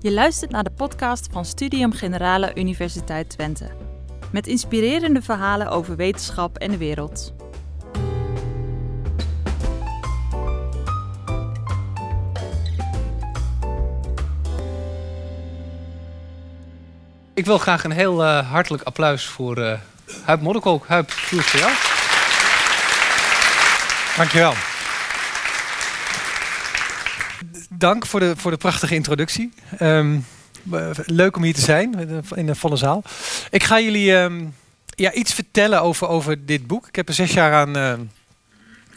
Je luistert naar de podcast van Studium Generale Universiteit Twente. Met inspirerende verhalen over wetenschap en de wereld. Ik wil graag een heel uh, hartelijk applaus voor uh, Huip Modderkolk. Huip, voor jou. Dankjewel. Dank voor de, voor de prachtige introductie. Um, leuk om hier te zijn in de volle zaal. Ik ga jullie um, ja, iets vertellen over, over dit boek. Ik heb er zes jaar aan, uh,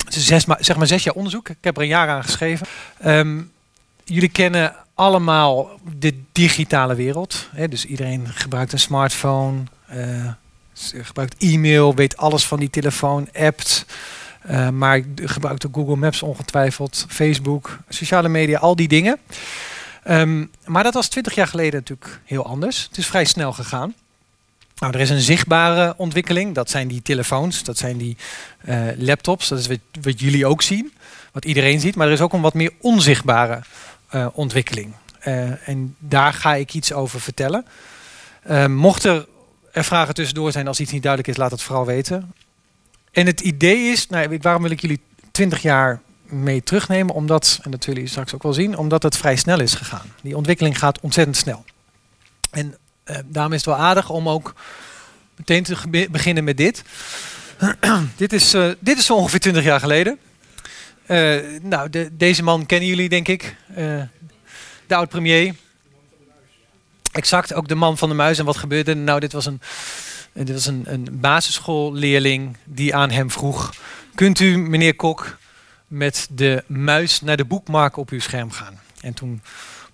zes, zeg maar zes jaar onderzoek. Ik heb er een jaar aan geschreven. Jullie kennen allemaal de digitale wereld. Hè? Dus iedereen gebruikt een smartphone, uh, gebruikt e-mail, weet alles van die telefoon, appt. Uh, maar ik gebruik Google Maps ongetwijfeld, Facebook, sociale media, al die dingen. Um, maar dat was twintig jaar geleden natuurlijk heel anders. Het is vrij snel gegaan. Nou, er is een zichtbare ontwikkeling. Dat zijn die telefoons, dat zijn die uh, laptops. Dat is wat, jullie ook zien, wat iedereen ziet. Maar er is ook een wat meer onzichtbare uh, ontwikkeling. en daar ga ik iets over vertellen. mocht er, er vragen tussendoor zijn als iets niet duidelijk is, laat het vooral weten. En het idee is, nou, waarom wil ik jullie 20 jaar mee terugnemen? Omdat, en dat zullen jullie straks ook wel zien, omdat het vrij snel is gegaan. Die ontwikkeling gaat ontzettend snel. En uh, daarom is het wel aardig om ook meteen te beginnen met dit. dit, is, uh, dit is zo ongeveer 20 jaar geleden. Uh, nou, de, deze man kennen jullie, denk ik. de oud-premier. Exact, ook de man van de muis. En wat gebeurde? Nou, dit was een dit was een, een basisschoolleerling die aan hem vroeg: Kunt u, meneer Kok, met de muis naar de boekmark op uw scherm gaan? En toen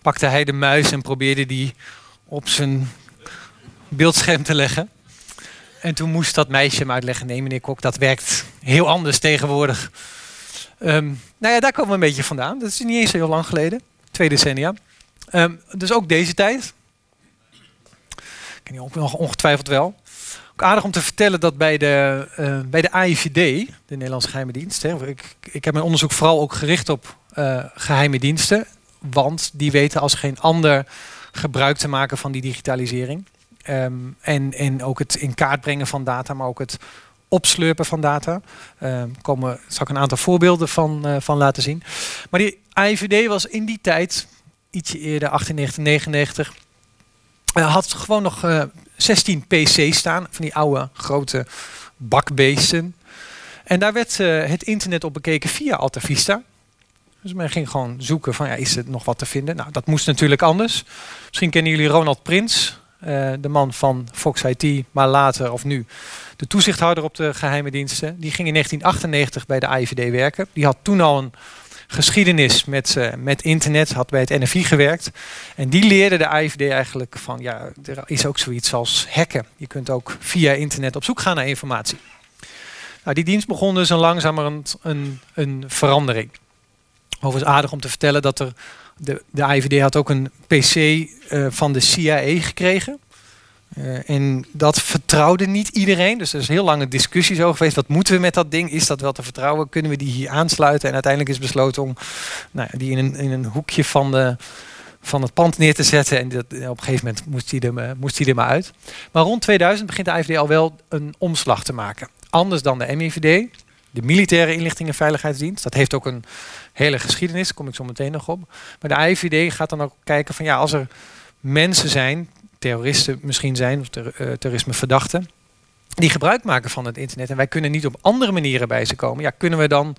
pakte hij de muis en probeerde die op zijn beeldscherm te leggen. En toen moest dat meisje hem uitleggen: Nee, meneer Kok, dat werkt heel anders tegenwoordig. Um, nou ja, daar komen we een beetje vandaan. Dat is niet eens heel lang geleden, twee decennia. Um, dus ook deze tijd. Ken je ongetwijfeld wel. Aardig om te vertellen dat bij de, uh, bij de AIVD, de Nederlandse geheime dienst, hè, ik, ik heb mijn onderzoek vooral ook gericht op uh, geheime diensten, want die weten als geen ander gebruik te maken van die digitalisering. Um, en, en ook het in kaart brengen van data, maar ook het opslurpen van data. Uh, komen, zal ik een aantal voorbeelden van, uh, van laten zien. Maar die AIVD was in die tijd, ietsje eerder, 1899, had gewoon nog 16 PC's staan, van die oude grote bakbeesten. En daar werd uh, het internet op bekeken via Alta Vista. Dus men ging gewoon zoeken van ja, is er nog wat te vinden? Nou, dat moest natuurlijk anders. Misschien kennen jullie Ronald Prins, uh, de man van Fox IT, maar later of nu de toezichthouder op de geheime diensten. Die ging in 1998 bij de AIVD werken. Die had toen al een geschiedenis met, uh, met internet, had bij het NFI gewerkt. En die leerde de AIVD eigenlijk van, ja, er is ook zoiets als hacken. Je kunt ook via internet op zoek gaan naar informatie. Nou, die dienst begon dus een langzamerhand een, een verandering. Overigens aardig om te vertellen dat er de, de AIVD had ook een PC uh, van de CIA gekregen. Uh, en dat vertrouwde niet iedereen. Dus er is heel lange discussies over geweest. Wat moeten we met dat ding? Is dat wel te vertrouwen? Kunnen we die hier aansluiten? En uiteindelijk is besloten om nou, die in een, in een hoekje van, de, van het pand neer te zetten. En dat, op een gegeven moment moest die, er, moest die er maar uit. Maar rond 2000 begint de IVD al wel een omslag te maken. Anders dan de MIVD, de Militaire Inlichting en Veiligheidsdienst. Dat heeft ook een hele geschiedenis, daar kom ik zo meteen nog op. Maar de IVD gaat dan ook kijken van ja, als er mensen zijn terroristen misschien zijn, of uh, terrorismeverdachten, die gebruik maken van het internet en wij kunnen niet op andere manieren bij ze komen, ja, kunnen we dan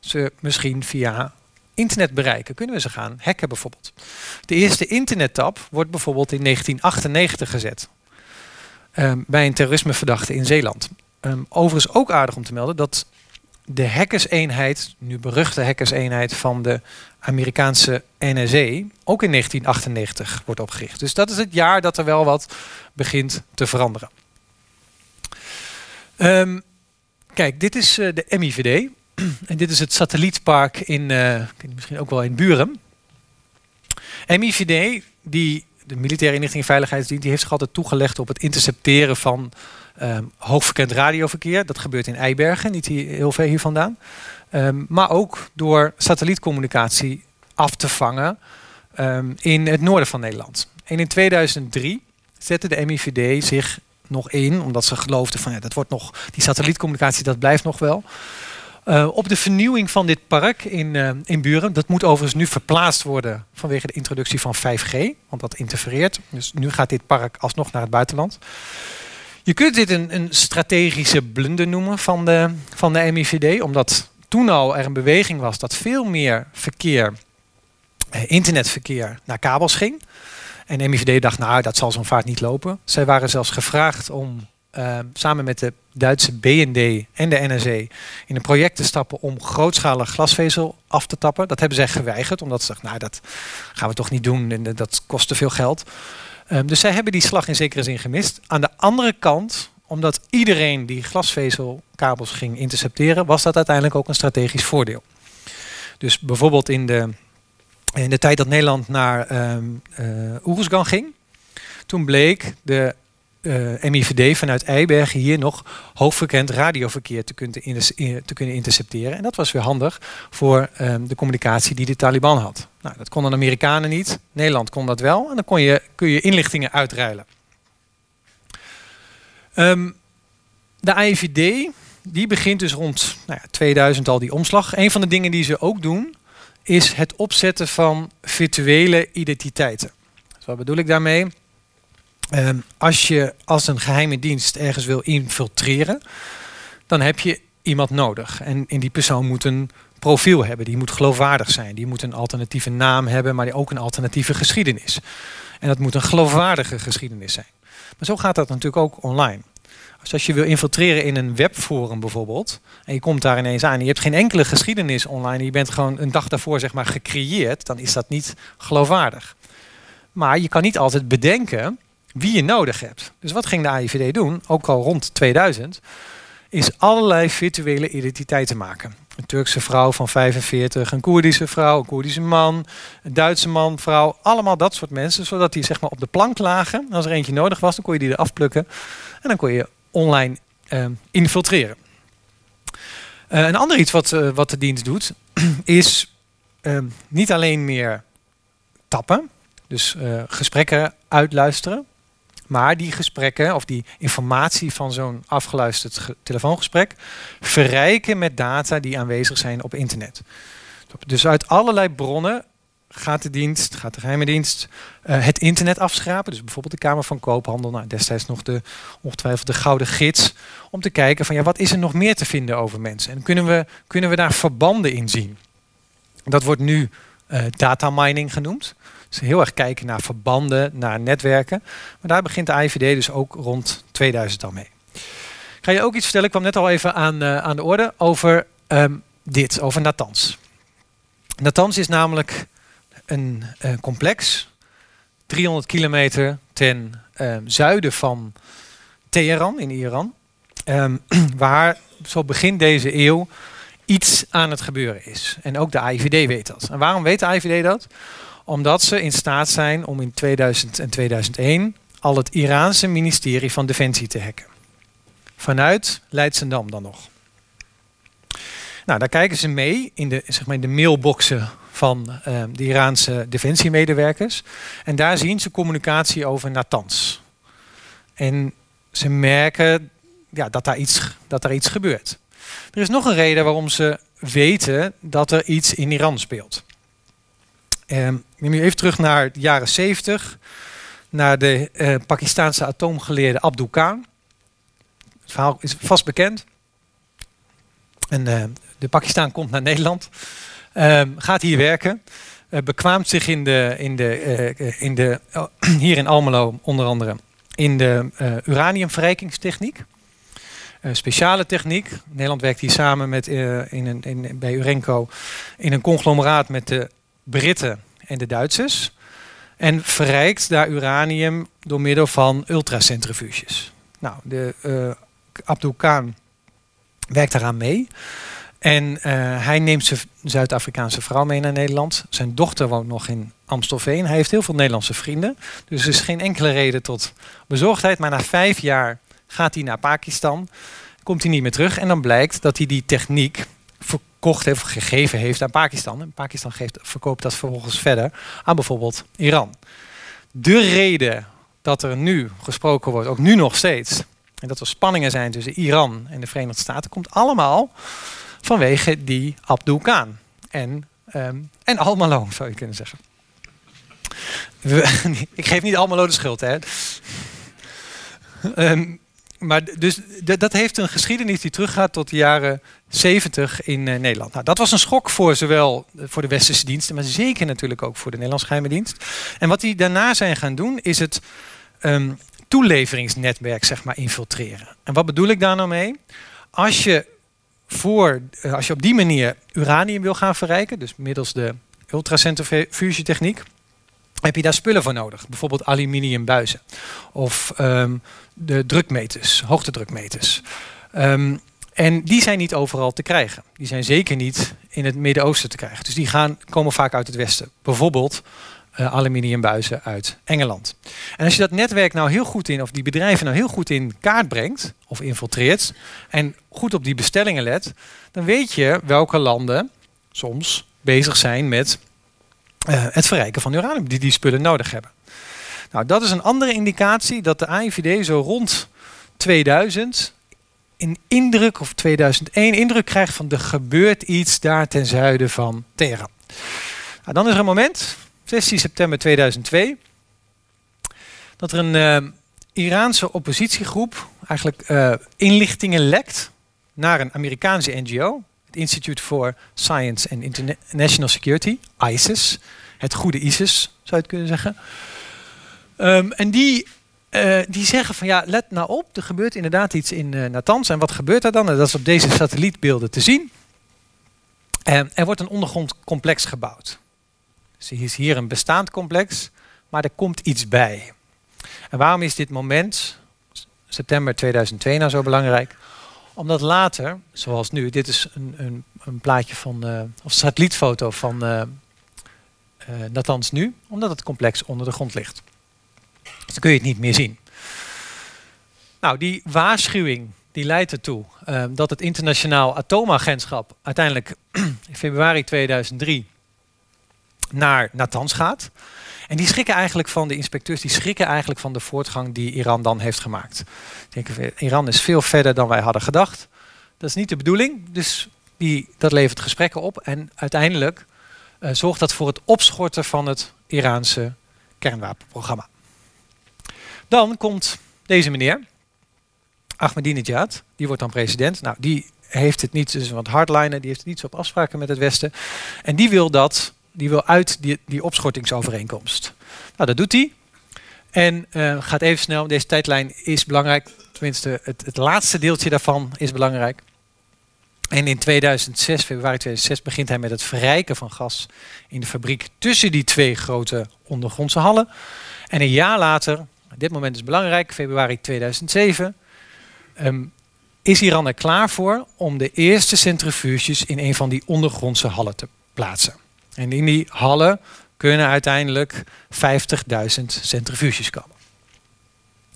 ze misschien via internet bereiken? Kunnen we ze gaan hacken bijvoorbeeld? De eerste internettab wordt bijvoorbeeld in 1998 gezet um, bij een terrorismeverdachte in Zeeland. Um, overigens ook aardig om te melden dat de hackerseenheid, nu beruchte hackerseenheid van de Amerikaanse NSA, ook in 1998 wordt opgericht. Dus dat is het jaar dat er wel wat begint te veranderen. Um, kijk, dit is uh, de MIVD. en dit is het satellietpark in, uh, misschien ook wel in Buren. MIVD, die, de Militaire Inlichting en Veiligheidsdienst, die heeft zich altijd toegelegd op het intercepteren van um, hoogfrequent radioverkeer. Dat gebeurt in Eibergen, niet hier, heel ver hier vandaan. Um, maar ook door satellietcommunicatie af te vangen ehm, in het noorden van Nederland. En in 2003 zette de MIVD zich nog in, omdat ze geloofden van ja, dat wordt nog, die satellietcommunicatie, dat blijft nog wel. Uh, op de vernieuwing van dit park in, uh, in Buren. Dat moet overigens nu verplaatst worden vanwege de introductie van 5G, want dat interfereert. Dus nu gaat dit park alsnog naar het buitenland. Je kunt dit een, een strategische blunder noemen van de, van de MIVD, omdat toen al er een beweging was dat veel meer verkeer, eh, internetverkeer, naar kabels ging. En MIVD dacht, nou, dat zal zo'n vaart niet lopen. Zij waren zelfs gevraagd om uh, samen met de Duitse BND en de NRC in een project te stappen om grootschalig glasvezel af te tappen. Dat hebben zij geweigerd, omdat ze dachten, nou, dat gaan we toch niet doen en dat kost te veel geld. Um, dus zij hebben die slag in zekere zin gemist. Aan de andere kant, omdat iedereen die glasvezelkabels ging intercepteren, was dat uiteindelijk ook een strategisch voordeel. Dus bijvoorbeeld in de in de tijd dat Nederland naar um, ging, toen bleek de eh, MIVD vanuit Eibergen hier nog hoogfrequent radioverkeer te kunnen, te kunnen intercepteren. En dat was weer handig voor um, de communicatie die de Taliban had. Nou, dat konden de Amerikanen niet. Nederland kon dat wel. En dan kon je, kun je inlichtingen uitreilen. Um, de AIVD die begint dus rond nou ja, 2000 al die omslag. Een van de dingen die ze ook doen, is het opzetten van virtuele identiteiten. Dus wat bedoel ik daarmee? Um, als je als een geheime dienst ergens wil infiltreren, dan heb je iemand nodig. En, en die persoon moet een profiel hebben, die moet geloofwaardig zijn, die moet een alternatieve naam hebben, maar die ook een alternatieve geschiedenis. En dat moet een geloofwaardige geschiedenis zijn. Maar zo gaat dat natuurlijk ook online. Dus als je wil infiltreren in een webforum bijvoorbeeld, en je komt daar ineens aan, je hebt geen enkele geschiedenis online, je bent gewoon een dag daarvoor zeg maar gecreëerd, dan is dat niet geloofwaardig. Maar je kan niet altijd bedenken wie je nodig hebt. Dus wat ging de AIVD doen, ook al rond 2000, is allerlei virtuele identiteiten maken. Een Turkse vrouw van 45, een Koerdische vrouw, een Koerdische man, een Duitse man, vrouw, allemaal dat soort mensen, zodat die zeg maar op de plank lagen. Als er eentje nodig was, dan kon je die eraf plukken en dan kon je online uh, infiltreren. Uh, een ander iets wat, uh, wat de dienst doet, is niet alleen meer tappen, dus eh, gesprekken uitluisteren, maar die gesprekken of die informatie van zo'n afgeluisterd telefoongesprek verrijken met data die aanwezig zijn op internet. Dus uit allerlei bronnen gaat de dienst, gaat de geheime dienst uh, het internet afschrapen. Dus bijvoorbeeld de Kamer van Koophandel, nou, destijds nog de, ongetwijfeld de Gouden Gids, om te kijken van ja, wat is er nog meer te vinden over mensen? En kunnen we, kunnen we daar verbanden in zien? Dat wordt nu uh, data mining genoemd. Dus heel erg kijken naar verbanden, naar netwerken. Maar daar begint de IVD dus ook rond 2000 al mee. Ik ga je ook iets vertellen, ik kwam net al even aan, uh, aan de orde, over um, dit, over Natanz. Natanz is namelijk een uh, complex, 300 kilometer ten uh, zuiden van Teheran in Iran, um, waar zo begin deze eeuw iets aan het gebeuren is. En ook de AIVD weet dat. En waarom weet de AIVD dat? Omdat ze in staat zijn om in 2000 en 2001 al het Iraanse ministerie van Defensie te hacken. Vanuit Leidsendam dan nog. Nou, daar kijken ze mee in de, zeg maar in de mailboxen van uh, de Iraanse defensiemedewerkers. En daar zien ze communicatie over Natanz. En ze merken ja, dat, daar iets, dat daar iets gebeurt. Er is nog een reden waarom ze weten dat er iets in Iran speelt. Ik neem je even terug naar de jaren 70, naar de uh, Pakistaanse atoomgeleerde Abdul Khan. Het verhaal is vast bekend. En uh, de Pakistan komt naar Nederland. Um, gaat hier werken. Uh, bekwaamt zich in de, in de, uh, in de hier in Almelo onder andere in de uraniumverrijkingstechniek. speciale techniek. Nederland werkt hier samen met, in een, in, bij Urenco in een conglomeraat met de Britten en de Duitsers. En verrijkt daar uranium door middel van ultracentrifuges. Nou, de Abdul Khan werkt daaraan mee. En uh, hij neemt zijn Zuid-Afrikaanse vrouw mee naar Nederland. Zijn dochter woont nog in Amstelveen. Hij heeft heel veel Nederlandse vrienden. Dus er is geen enkele reden tot bezorgdheid. Maar na vijf jaar gaat hij naar Pakistan. Komt hij niet meer terug. En dan blijkt dat hij die techniek verkocht heeft gegeven heeft aan Pakistan. En Pakistan geeft, verkoopt dat vervolgens verder aan bijvoorbeeld Iran. De reden dat er nu gesproken wordt, ook nu nog steeds, en dat er spanningen zijn tussen Iran en de Verenigde Staten, komt allemaal vanwege die Abdul Khan en, um, en Al-Malo, zou je kunnen zeggen. ik geef niet Almelo de schuld, hè. um, maar dus dat heeft een geschiedenis die teruggaat tot de jaren 70 in uh, Nederland. Nou, dat was een schok voor zowel voor de westerse diensten, maar zeker natuurlijk ook voor de Nederlandse geheime dienst. En wat die daarna zijn gaan doen, is het um, toeleveringsnetwerk zeg maar infiltreren. En wat bedoel ik daar nou mee? Als je, voor, uh, als je op die manier uranium wil gaan verrijken, dus middels de ultracentrifugetiechniek, heb je daar spullen voor nodig. Bijvoorbeeld aluminiumbuizen of um, de drukmeters, hoogtedrukmeters. Um, en die zijn niet overal te krijgen. Die zijn zeker niet in het Midden-Oosten te krijgen. Dus die gaan, komen vaak uit het Westen. Bijvoorbeeld uh, aluminiumbuizen uit Engeland. En als je dat netwerk nou heel goed in, of die bedrijven nou heel goed in kaart brengt, of infiltreert, en goed op die bestellingen let, dan weet je welke landen soms bezig zijn met uh, het verrijken van uranium, die die spullen nodig hebben. Nou, dat is een andere indicatie dat de AIVD zo rond 2000 een indruk, of 2001, indruk krijgt van er gebeurt iets daar ten zuiden van Teheran. Nou, dan is er een moment, 16 september 2002, dat er een uh, Iraanse oppositiegroep eigenlijk uh, inlichtingen lekt naar een Amerikaanse NGO, het Institute for Science and International Security, ISIS, het goede ISIS zou je het kunnen zeggen. Um, en die, uh, die zeggen van ja, let nou op, er gebeurt inderdaad iets in uh, Natanz. En wat gebeurt er dan? En dat is op deze satellietbeelden te zien. Um, er wordt een ondergrondcomplex gebouwd. Dus er is hier een bestaand complex, maar er komt iets bij. En waarom is dit moment, september 2002, nou zo belangrijk? Omdat later, zoals nu, dit is een, een, een plaatje van, uh, of satellietfoto van uh, uh, Natanz nu, omdat het complex onder de grond ligt. Dus dan kun je het niet meer zien. Nou, die waarschuwing die leidt ertoe uh, dat het internationaal atoomagentschap uiteindelijk in februari 2003 naar Natanz gaat. En die schrikken eigenlijk van de inspecteurs, die schrikken eigenlijk van de voortgang die Iran dan heeft gemaakt. Denken, Iran is veel verder dan wij hadden gedacht. Dat is niet de bedoeling, dus die, dat levert gesprekken op. En uiteindelijk uh, zorgt dat voor het opschorten van het Iraanse kernwapenprogramma. Dan komt deze meneer, Ahmadinejad, die wordt dan president. Nou, die heeft het niet, dus wat hardliner, die heeft het niet zo op afspraken met het Westen. En die wil dat, die wil uit die, die opschortingsovereenkomst. Nou, dat doet hij. En uh, gaat even snel, deze tijdlijn is belangrijk. Tenminste, het, het laatste deeltje daarvan is belangrijk. En in 2006, februari 2006, begint hij met het verrijken van gas in de fabriek tussen die twee grote ondergrondse hallen. En een jaar later, dit moment is belangrijk, februari 2007, um, ehm, is Iran er klaar voor om de eerste centrifuges in een van die ondergrondse hallen te plaatsen. En in die hallen kunnen uiteindelijk 50.000 centrifuges komen.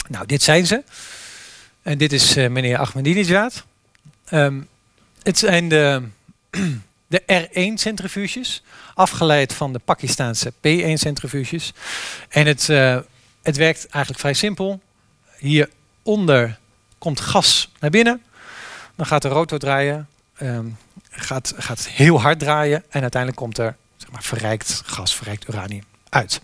Nou, dit zijn ze. En dit is uh, meneer Ahmadinejad. Um, het zijn de, de R1-centrifuges, afgeleid van de Pakistaanse P1-centrifuges. En het, uh, het werkt eigenlijk vrij simpel. Hieronder komt gas naar binnen. Dan gaat de rotor draaien. Um, gaat, gaat heel hard draaien. En uiteindelijk komt er maar, verrijkt gas, verrijkt uranium uit.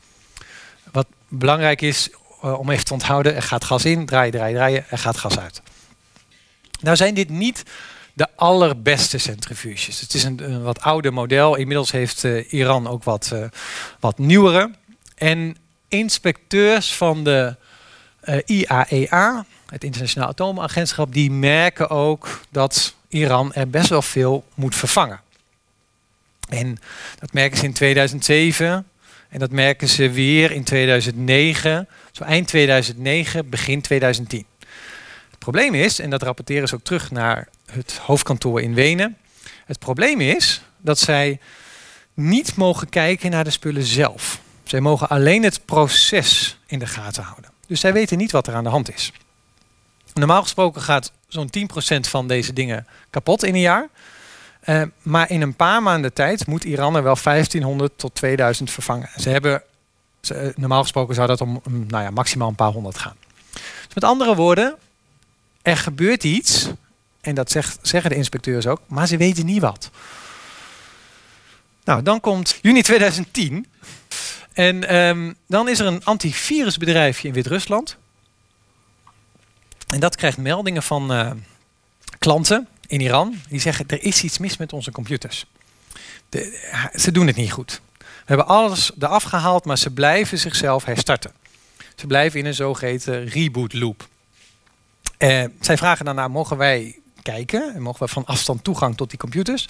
Wat belangrijk is uh, om even te onthouden. Er gaat gas in, draaien, draaien, draaien. Er gaat gas uit. Nou zijn dit niet de allerbeste centrifuges. Het is een, wat ouder model. Inmiddels heeft uh, Iran ook wat, uh, wat nieuwere. En inspecteurs van de eh, IAEA, het Internationaal Atoomagentschap, die merken ook dat Iran er best wel veel moet vervangen. En dat merken ze in 2007 en dat merken ze weer in 2009, zo eind 2009, begin 2010. Het probleem is, en dat rapporteren ze ook terug naar het hoofdkantoor in Wenen. Het probleem is dat zij niet mogen kijken naar de spullen zelf. Zij mogen alleen het proces in de gaten houden. Dus zij weten niet wat er aan de hand is. Normaal gesproken gaat zo'n 10% van deze dingen kapot in een jaar. Uh, maar in een paar maanden tijd moet Iran er wel 1500 tot 2000 vervangen. Ze hebben, ze, normaal gesproken zou dat om nou ja, maximaal een paar honderd gaan. Dus met andere woorden, er gebeurt iets. En dat zegt, zeggen de inspecteurs ook, maar ze weten niet wat. Nou, dan komt juni 2010. En um, dan is er een antivirusbedrijfje in Wit-Rusland. En dat krijgt meldingen van uh, klanten in Iran. Die zeggen, er is iets mis met onze computers. Ze doen het niet goed. We hebben alles eraf gehaald, maar ze blijven zichzelf herstarten. Ze blijven in een zogeheten reboot loop. Uh, zij vragen daarna, mogen wij kijken? En mogen we van afstand toegang tot die computers?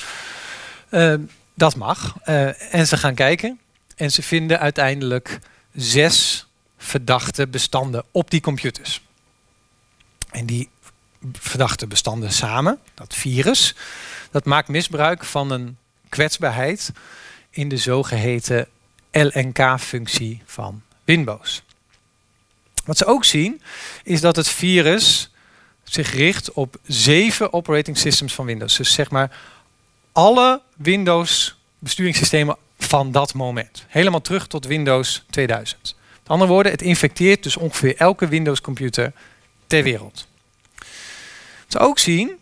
Uh, dat mag. Uh, en ze gaan kijken. En ze vinden uiteindelijk zes verdachte bestanden op die computers. En die verdachte bestanden samen, dat virus, dat maakt misbruik van een kwetsbaarheid in de zogeheten LNK-functie van Windows. Wat ze ook zien, is dat het virus zich richt op zeven operating systems van Windows. Dus zeg maar alle Windows besturingssystemen van dat moment. Helemaal terug tot Windows 2000. Met andere woorden, het infecteert dus ongeveer elke Windows computer ter wereld. We ook zien,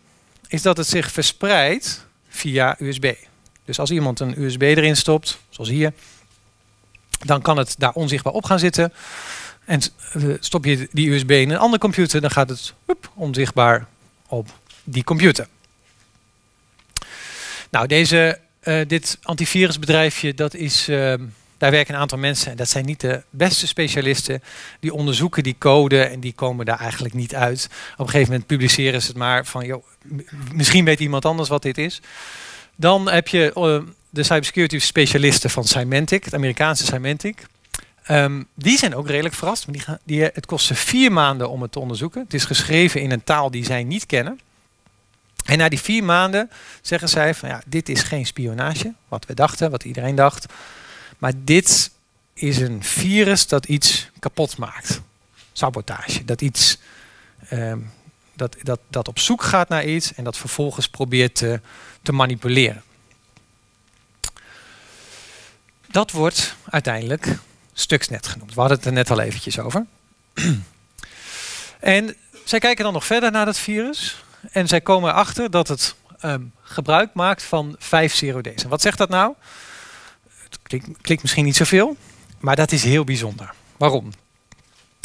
is dat het zich verspreidt via USB. Dus als iemand een USB erin stopt, zoals hier, dan kan het daar onzichtbaar op gaan zitten. En eh, stop je die USB in een andere computer, dan gaat het hup, onzichtbaar op die computer. Nou, deze, uh, dit antivirusbedrijfje, dat is, uh, daar werken een aantal mensen. En dat zijn niet de beste specialisten. Die onderzoeken die code en die komen daar eigenlijk niet uit. Op een gegeven moment publiceren ze het maar van, joh, misschien weet iemand anders wat dit is. Dan heb je uh, de cybersecurity specialisten van Symantec, het Amerikaanse Symantec. Um, die zijn ook redelijk verrast. Die gaan, die, het kost ze vier maanden om het te onderzoeken. Het is geschreven in een taal die zij niet kennen. En na die vier maanden zeggen zij van ja, dit is geen spionage, wat we dachten, wat iedereen dacht. Maar dit is een virus dat iets kapot maakt. Sabotage. Dat iets um, dat, dat, dat op zoek gaat naar iets en dat vervolgens probeert te, te manipuleren. Dat wordt uiteindelijk Stuxnet genoemd. We hadden het er net al eventjes over. en zij kijken dan nog verder naar dat virus. En zij komen erachter dat het um, gebruik maakt van vijf zero D's. En wat zegt dat nou? Klinkt, misschien niet zoveel, maar dat is heel bijzonder. Waarom?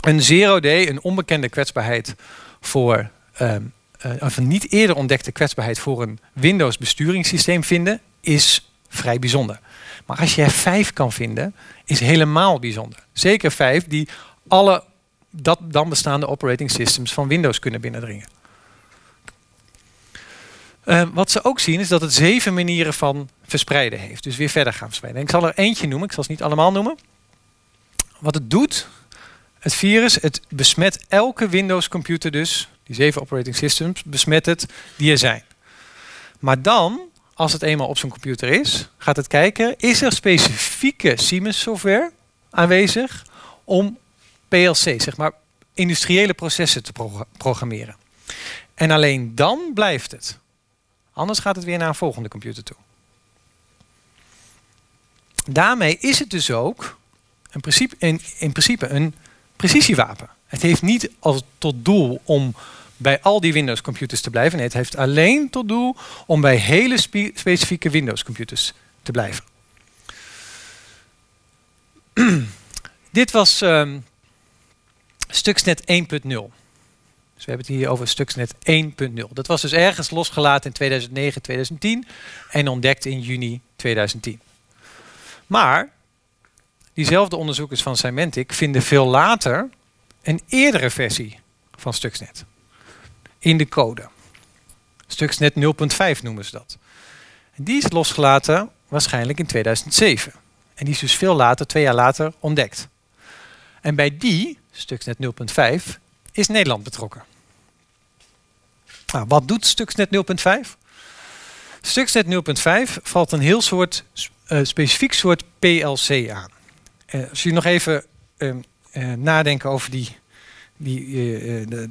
Een zero D, een onbekende kwetsbaarheid voor um, uh, of een niet eerder ontdekte kwetsbaarheid voor een Windows besturingssysteem vinden, is vrij bijzonder. Maar als je er vijf kan vinden, is helemaal bijzonder. Zeker vijf die alle dat dan bestaande operating systems van Windows kunnen binnendringen. Uh, wat ze ook zien is dat het zeven manieren van verspreiden heeft. Dus weer verder gaan verspreiden. En ik zal er eentje noemen, ik zal ze niet allemaal noemen. Wat het doet, het virus, het besmet elke Windows computer dus, die zeven operating systems, besmet het die er zijn. Maar dan, als het eenmaal op zo'n computer is, gaat het kijken, is er specifieke Siemens software aanwezig om PLC, zeg maar industriële processen te pro programmeren. En alleen dan blijft het. Anders gaat het weer naar een volgende computer toe. Daarmee is het dus ook in principe, in, in principe een precisiewapen. Het heeft niet als tot doel om bij al die Windows computers te blijven. Nee, het heeft alleen tot doel om bij hele spe specifieke Windows computers te blijven. Dit was um, Stuxnet 1.0. Dus we hebben het hier over Stuxnet 1.0. Dat was dus ergens losgelaten in 2009, 2010 en ontdekt in juni 2010. Maar diezelfde onderzoekers van Symantec vinden veel later een eerdere versie van Stuxnet in de code. Stuxnet 0.5 noemen ze dat. En die is losgelaten waarschijnlijk in 2007. En die is dus veel later, twee jaar later, ontdekt. En bij die, Stuxnet 0.5, is Nederland betrokken. Nou, wat doet Stuxnet 0.5? Stuxnet 0.5 valt een heel soort, uh, specifiek soort PLC aan. Uh, als je nog even uh, nadenken over die, die,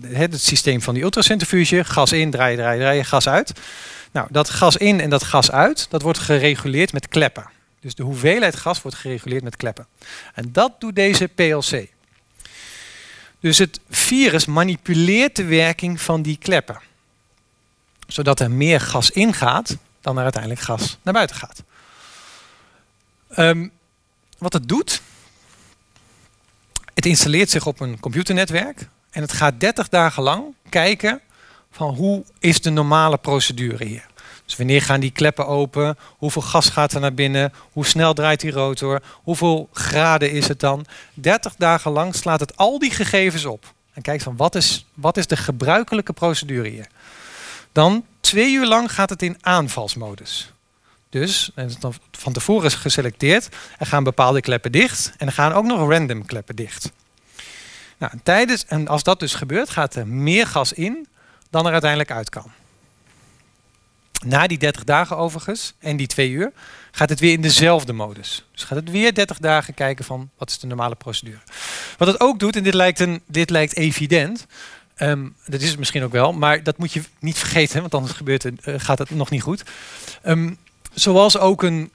het systeem van die ultracentrifuge. Gas in, draaien, draaien, draaien, gas uit. Nou, dat gas in en dat gas uit, dat wordt gereguleerd met kleppen. Dus de hoeveelheid gas wordt gereguleerd met kleppen. En dat doet deze PLC. Dus het virus manipuleert de werking van die kleppen. Zodat er meer gas ingaat dan er uiteindelijk gas naar buiten gaat. Um, wat het doet, het installeert zich op een computernetwerk en het gaat 30 dagen lang kijken van hoe is de normale procedure hier. Dus wanneer gaan die kleppen open? Hoeveel gas gaat er naar binnen? Hoe snel draait die rotor? Hoeveel graden is het dan? 30 dagen lang slaat het al die gegevens op. En kijkt van wat is, wat is de gebruikelijke procedure hier. Dan twee uur lang gaat het in aanvalsmodus. Dus van tevoren is geselecteerd. Er gaan bepaalde kleppen dicht. En er gaan ook nog random kleppen dicht. Nou, tijdens, en als dat dus gebeurt, gaat er meer gas in dan er uiteindelijk uit kan. Na die 30 dagen overigens en die twee uur gaat het weer in dezelfde modus. Dus gaat het weer 30 dagen kijken van wat is de normale procedure. Wat het ook doet, en dit lijkt, een, dit lijkt evident, um, dat is het misschien ook wel, maar dat moet je niet vergeten, want anders gebeurt het, uh, gaat het nog niet goed. Um, zoals ook een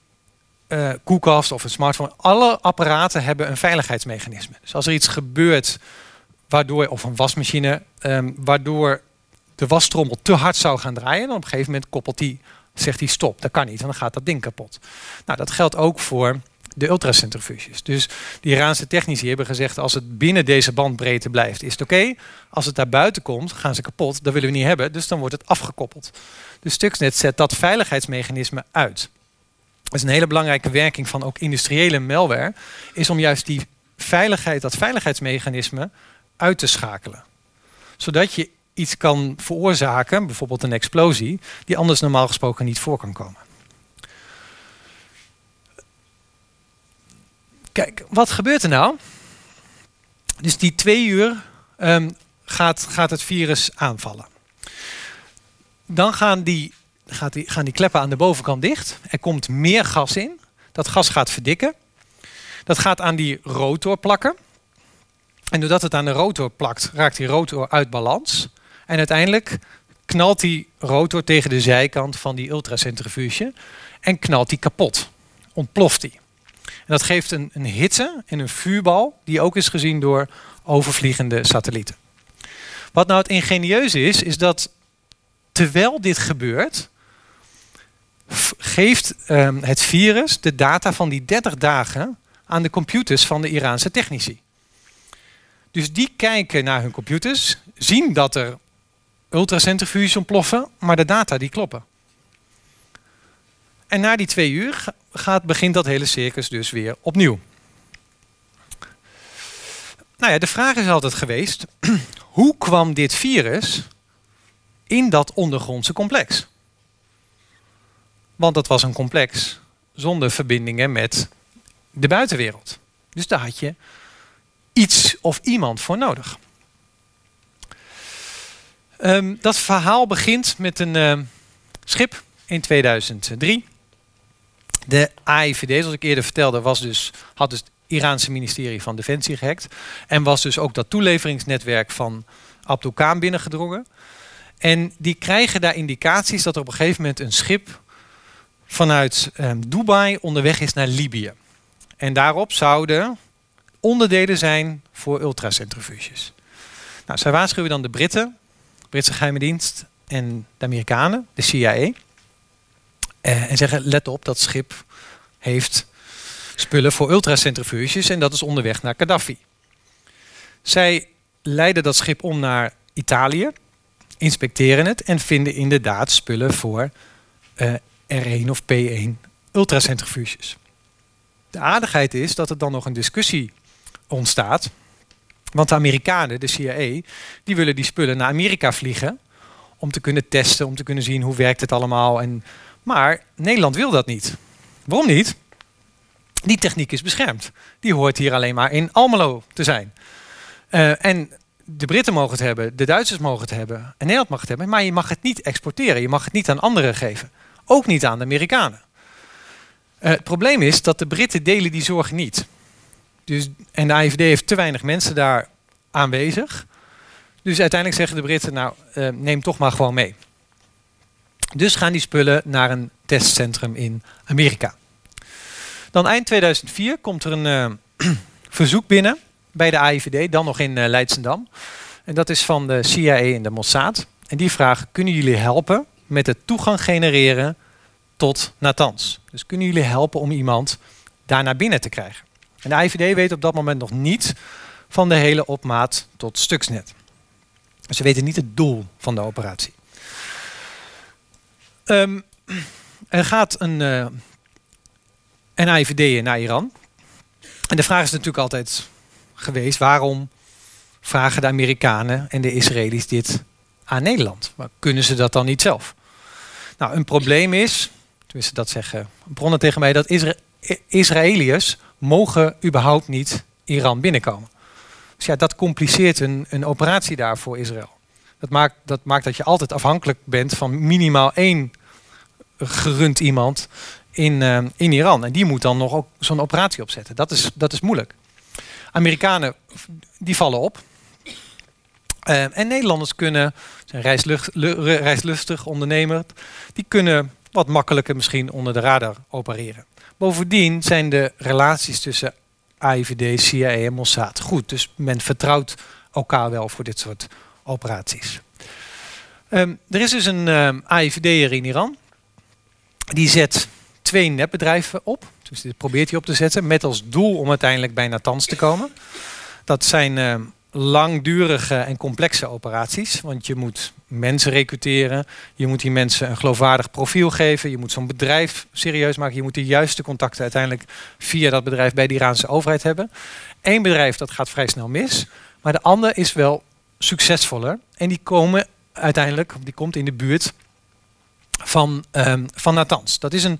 uh, koelkast of een smartphone, alle apparaten hebben een veiligheidsmechanisme. Dus als er iets gebeurt waardoor, of een wasmachine, um, waardoor de wastrommel te hard zou gaan draaien, dan op een gegeven moment koppelt die, zegt hij stop. Dat kan niet, dan gaat dat ding kapot. Nou, dat geldt ook voor de ultracentrifuges. Dus de Iraanse technici hebben gezegd, als het binnen deze bandbreedte blijft, is het oké. Als het daar buiten komt, gaan ze kapot. Dat willen we niet hebben, dus dan wordt het afgekoppeld. De Stuxnet zet dat veiligheidsmechanisme uit. Dat is een hele belangrijke werking van ook industriële malware, is om juist die veiligheid, dat veiligheidsmechanisme uit te schakelen. Zodat je iets kan veroorzaken, bijvoorbeeld een explosie, die anders normaal gesproken niet voor kan komen. Kijk, wat gebeurt er nou? Dus die twee uur um, gaat, gaat het virus aanvallen. Dan gaan die, gaat die, gaan die kleppen aan de bovenkant dicht. Er komt meer gas in. Dat gas gaat verdikken. Dat gaat aan die rotor plakken. En doordat het aan de rotor plakt, raakt die rotor uit balans. En uiteindelijk knalt die rotor tegen de zijkant van die ultracentrifuge en knalt die kapot. Ontploft die. Dat geeft een, een hitte en een vuurbal die ook is gezien door overvliegende satellieten. Wat nou het ingenieuze is, is dat terwijl dit gebeurt, geeft um, het virus de data van die 30 dagen aan de computers van de Iraanse technici. Dus die kijken naar hun computers, zien dat er ultracentrifuges ontploffen, maar de data die kloppen. En na die twee uur gaat, begint dat hele circus dus weer opnieuw. Nou ja, de vraag is altijd geweest, hoe kwam dit virus in dat ondergrondse complex? Want dat was een complex zonder verbindingen met de buitenwereld. Dus daar had je iets of iemand voor nodig. Um, dat verhaal begint met een uh, schip in 2003. De AIVD, zoals ik eerder vertelde, was dus, had dus het Iraanse ministerie van Defensie gehackt. En was dus ook dat toeleveringsnetwerk van Abdul Khan binnengedrongen. En die krijgen daar indicaties dat er op een gegeven moment een schip vanuit um, Dubai onderweg is naar Libië. En daarop zouden onderdelen zijn voor ultracentrifuges. Nou, zij waarschuwen dan de Britten Britse geheime dienst en de Amerikanen, de CIA. Eh, en zeggen, let op, dat schip heeft spullen voor ultracentrifuges en dat is onderweg naar Gaddafi. Zij leiden dat schip om naar Italië, inspecteren het en vinden inderdaad spullen voor uh, R1 of P1 ultracentrifuges. De aardigheid is dat er dan nog een discussie ontstaat want de Amerikanen, de CIA, die willen die spullen naar Amerika vliegen om te kunnen testen, om te kunnen zien hoe werkt het allemaal. En, maar Nederland wil dat niet. Waarom niet? Die techniek is beschermd. Die hoort hier alleen maar in Almelo te zijn. Uh, en de Britten mogen het hebben, de Duitsers mogen het hebben en Nederland mag het hebben, maar je mag het niet exporteren. Je mag het niet aan anderen geven. Ook niet aan de Amerikanen. Uh, het probleem is dat de Britten delen die zorg niet. Dus, en de AFD heeft te weinig mensen daar aanwezig Dus uiteindelijk zeggen de Britten, nou, uh, neem toch maar gewoon mee. Dus gaan die spullen naar een testcentrum in Amerika. Dan eind 2004 komt er een uh, verzoek binnen bij de AIVD, dan nog in uh, Leidsendam. En dat is van de CIA en de Mossad. En die vragen, kunnen jullie helpen met het toegang genereren tot Natanz? Dus kunnen jullie helpen om iemand daar naar binnen te krijgen? En de AIVD weet op dat moment nog niet van de hele opmaat tot Stuxnet. Ze weten niet het doel van de operatie. Um, er gaat een, uh, een AIVD naar Iran. En de vraag is natuurlijk altijd geweest: waarom vragen de Amerikanen en de Israëli's dit aan Nederland? Maar kunnen ze dat dan niet zelf? Nou, een probleem is, tenminste dat zeggen bronnen tegen mij, dat Isra Israëliërs mogen überhaupt niet Iran binnenkomen. Dus ja, dat compliceert een, een operatie daar voor Israël. Dat maakt, dat maakt dat je altijd afhankelijk bent van minimaal één gerund iemand in, uh, in Iran. En die moet dan nog ook zo'n operatie opzetten. Dat is, dat is moeilijk. Amerikanen die vallen op. Uh, en Nederlanders kunnen, zijn reislustig ondernemer, die kunnen wat makkelijker misschien onder de radar opereren. Bovendien zijn de relaties tussen AIVD, CIA en Mossad goed. Dus men vertrouwt elkaar wel voor dit soort operaties. Um, er is dus een um, AIVD'er in Iran. Die zet twee netbedrijven op. Dus dit probeert hij op te zetten. Met als doel om uiteindelijk bij Natanz te komen. Dat zijn um, langdurige en complexe operaties. Want je moet mensen recruteren. Je moet die mensen een geloofwaardig profiel geven. Je moet zo'n bedrijf serieus maken. Je moet de juiste contacten uiteindelijk via dat bedrijf bij de Iraanse overheid hebben. Eén bedrijf dat gaat vrij snel mis. Maar de ander is wel succesvoller. En die komen uiteindelijk, die komt in de buurt van, um, van Natanz. Dat is een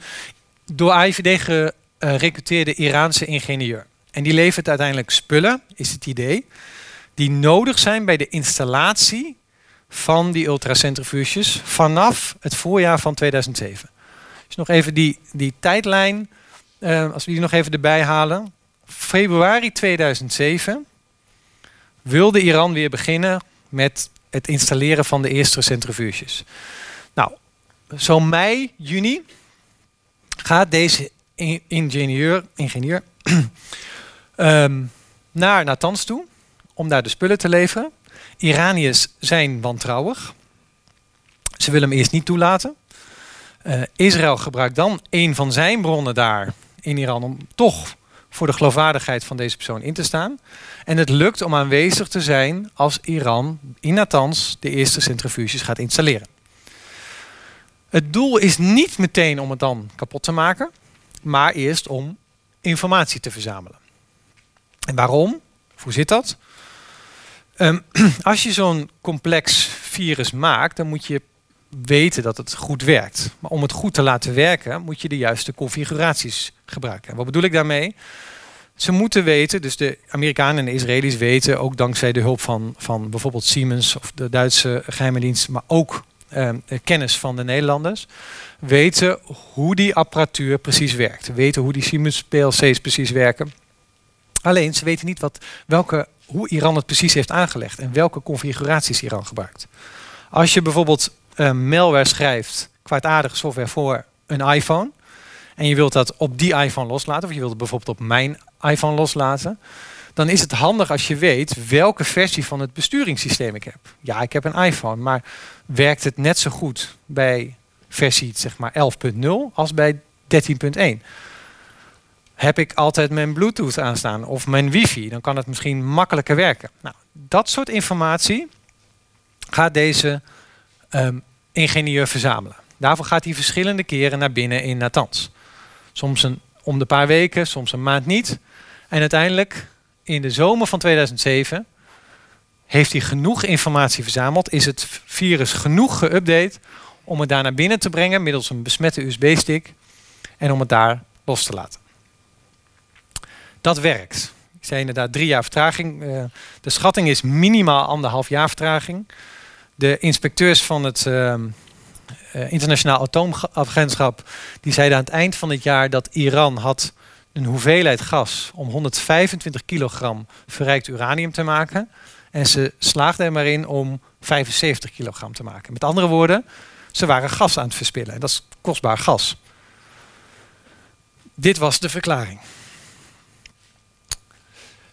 door AIVD gerecruiteerde Iraanse ingenieur. En die levert uiteindelijk spullen, is het idee, die nodig zijn bij de installatie van die ultracentrifuges vanaf het voorjaar van 2007. Dus nog even die, die tijdlijn, uh, als we die nog even erbij halen. Februari 2007 wilde Iran weer beginnen met het installeren van de eerste centrifuges. Nou, zo mei, juni gaat deze ingenieur, ingenieur um, naar Natanz toe om daar de spullen te leveren. Iraniërs zijn wantrouwig. Ze willen hem eerst niet toelaten. Uh, Israël gebruikt dan een van zijn bronnen daar in Iran om toch voor de geloofwaardigheid van deze persoon in te staan. En het lukt om aanwezig te zijn als Iran in Natanz de eerste centrifuges gaat installeren. Het doel is niet meteen om het dan kapot te maken, maar eerst om informatie te verzamelen. En waarom? Hoe zit dat? Um, als je zo'n complex virus maakt, dan moet je weten dat het goed werkt. Maar om het goed te laten werken, moet je de juiste configuraties gebruiken. En wat bedoel ik daarmee? Ze moeten weten, dus de Amerikanen en de Israëli's weten, ook dankzij de hulp van, van bijvoorbeeld Siemens of de Duitse geheime dienst, maar ook eh, kennis van de Nederlanders, weten hoe die apparatuur precies werkt. Weten hoe die Siemens PLC's precies werken. Alleen ze weten niet wat, welke, hoe Iran het precies heeft aangelegd en welke configuraties Iran gebruikt. Als je bijvoorbeeld uh, malware schrijft, kwaadaardige software voor een iPhone, en je wilt dat op die iPhone loslaten, of je wilt het bijvoorbeeld op mijn iPhone loslaten, dan is het handig als je weet welke versie van het besturingssysteem ik heb. Ja, ik heb een iPhone, maar werkt het net zo goed bij versie zeg maar 11.0 als bij 13.1? Heb ik altijd mijn Bluetooth aanstaan of mijn wifi, dan kan het misschien makkelijker werken. Nou, dat soort informatie gaat deze um, ingenieur verzamelen. Daarvoor gaat hij verschillende keren naar binnen in Natanz. Soms een, om de paar weken, soms een maand niet. En uiteindelijk in de zomer van 2007 heeft hij genoeg informatie verzameld. Is het virus genoeg geüpdate om het daar naar binnen te brengen middels een besmette USB-stick en om het daar los te laten. Dat werkt. Ik zei inderdaad drie jaar vertraging. Uh, de schatting is minimaal anderhalf jaar vertraging. De inspecteurs van het uh, uh, internationaal atoomagentschap die zeiden aan het eind van het jaar dat Iran had een hoeveelheid gas om 125 kilogram verrijkt uranium te maken. En ze slaagden er maar in om 75 kilogram te maken. Met andere woorden, ze waren gas aan het verspillen. En dat is kostbaar gas. Dit was de verklaring.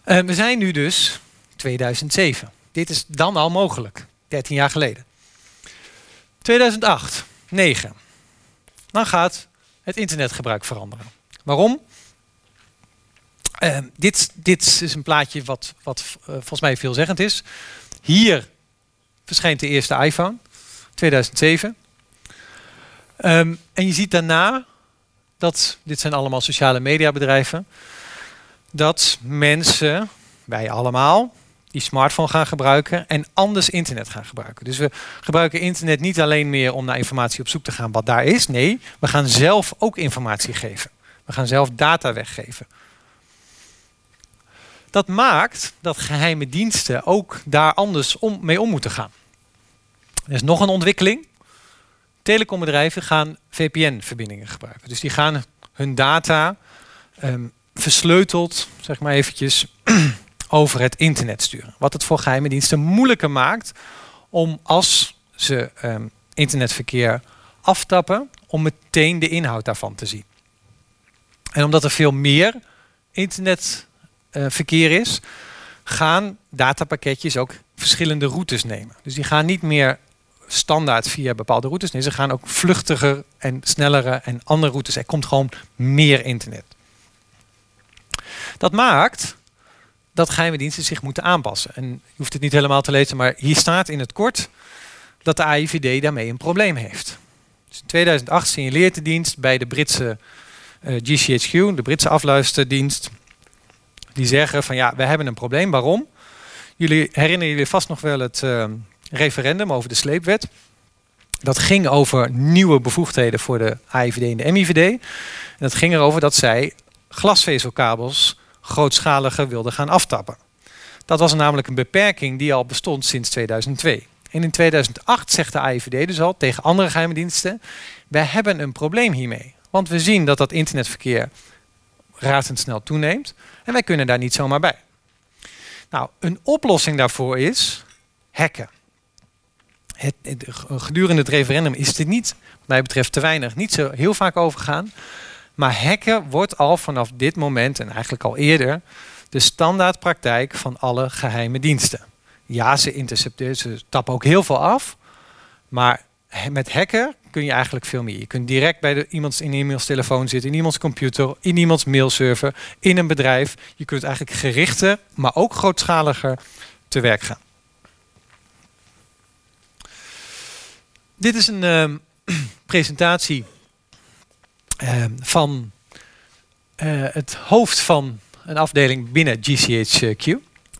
Uh, we zijn nu dus 2007. Dit is dan al mogelijk, 13 jaar geleden. 2008, 9. Dan gaat het internetgebruik veranderen. Waarom? Uh, dit, dit is een plaatje wat, wat uh, volgens mij veelzeggend is. Hier verschijnt de eerste iPhone, 2007. Um, en je ziet daarna dat, dit zijn allemaal sociale mediabedrijven, dat mensen, wij allemaal, die smartphone gaan gebruiken en anders internet gaan gebruiken. Dus we gebruiken internet niet alleen meer om naar informatie op zoek te gaan wat daar is. Nee, we gaan zelf ook informatie geven. We gaan zelf data weggeven. Dat maakt dat geheime diensten ook daar anders om, mee om moeten gaan. Er is nog een ontwikkeling. Telecombedrijven gaan VPN-verbindingen gebruiken. Dus die gaan hun data um, versleuteld, zeg maar eventjes, over het internet sturen. Wat het voor geheime diensten moeilijker maakt om als ze um, internetverkeer aftappen, om meteen de inhoud daarvan te zien. En omdat er veel meer internetverkeer uh, is, gaan datapakketjes ook verschillende routes nemen. Dus die gaan niet meer standaard via bepaalde routes. Nee, ze gaan ook vluchtiger en snellere en andere routes. Er komt gewoon meer internet. Dat maakt dat geheime diensten zich moeten aanpassen. En je hoeft het niet helemaal te lezen, maar hier staat in het kort dat de AIVD daarmee een probleem heeft. Dus in 2008 signaleert de dienst bij de Britse eh, GCHQ, de Britse afluisterdienst, die zeggen van ja, we hebben een probleem. Waarom? Jullie herinneren jullie vast nog wel het uh, referendum over de sleepwet. Dat ging over nieuwe bevoegdheden voor de AIVD en de MIVD. En dat ging erover dat zij glasvezelkabels grootschaliger wilden gaan aftappen. Dat was namelijk een beperking die al bestond sinds 2002. En in 2008 zegt de AIVD dus al tegen andere geheime diensten: wij hebben een probleem hiermee. Want we zien dat dat internetverkeer razendsnel toeneemt en wij kunnen daar niet zomaar bij. Nou, een oplossing daarvoor is hacken het, gedurende het referendum is dit niet, wat mij betreft te weinig, niet zo heel vaak overgaan. Maar hacken wordt al vanaf dit moment, en eigenlijk al eerder, de standaardpraktijk van alle geheime diensten. Ja, ze intercepteren, ze tappen ook heel veel af. Maar met hacken kun je eigenlijk veel meer. Je kunt direct bij de, iemands in iemands telefoon zitten, in iemands computer, in iemands mailserver, in een bedrijf. Je kunt eigenlijk gerichter, maar ook grootschaliger te werk gaan. Dit is een uh, presentatie uh, van uh, het hoofd van een afdeling binnen GCHQ,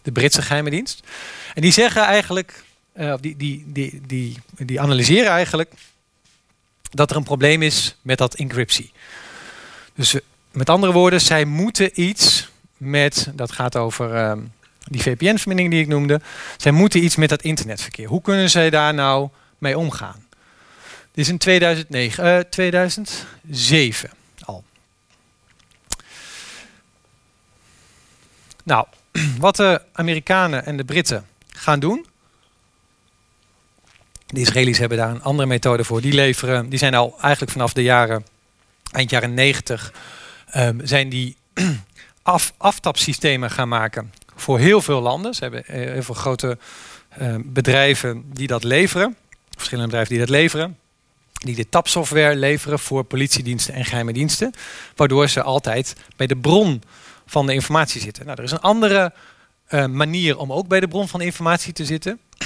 de Britse geheime dienst. En die zeggen eigenlijk, eh, die, die, die, die, die analyseren eigenlijk dat er een probleem is met dat encryptie. Dus met andere woorden, zij moeten iets met, dat gaat over ehm, die VPN-verbinding die ik noemde, zij moeten iets met dat internetverkeer. Hoe kunnen zij daar nou mee omgaan? Dit is in 2009, uh, 2007 al. Nou, wat de Amerikanen en de Britten gaan doen. De Israëli's hebben daar een andere methode voor. Die leveren, die zijn al eigenlijk vanaf de jaren, eind jaren 90, um, zijn die af, aftapsystemen gaan maken voor heel veel landen. Ze hebben eh, heel veel grote uh, bedrijven die dat leveren. Verschillende bedrijven die dat leveren die de tapsoftware leveren voor politiediensten en geheime diensten. Waardoor ze altijd bij de bron van de informatie zitten. Nou, er is een andere uh, manier om ook bij de bron van informatie te zitten.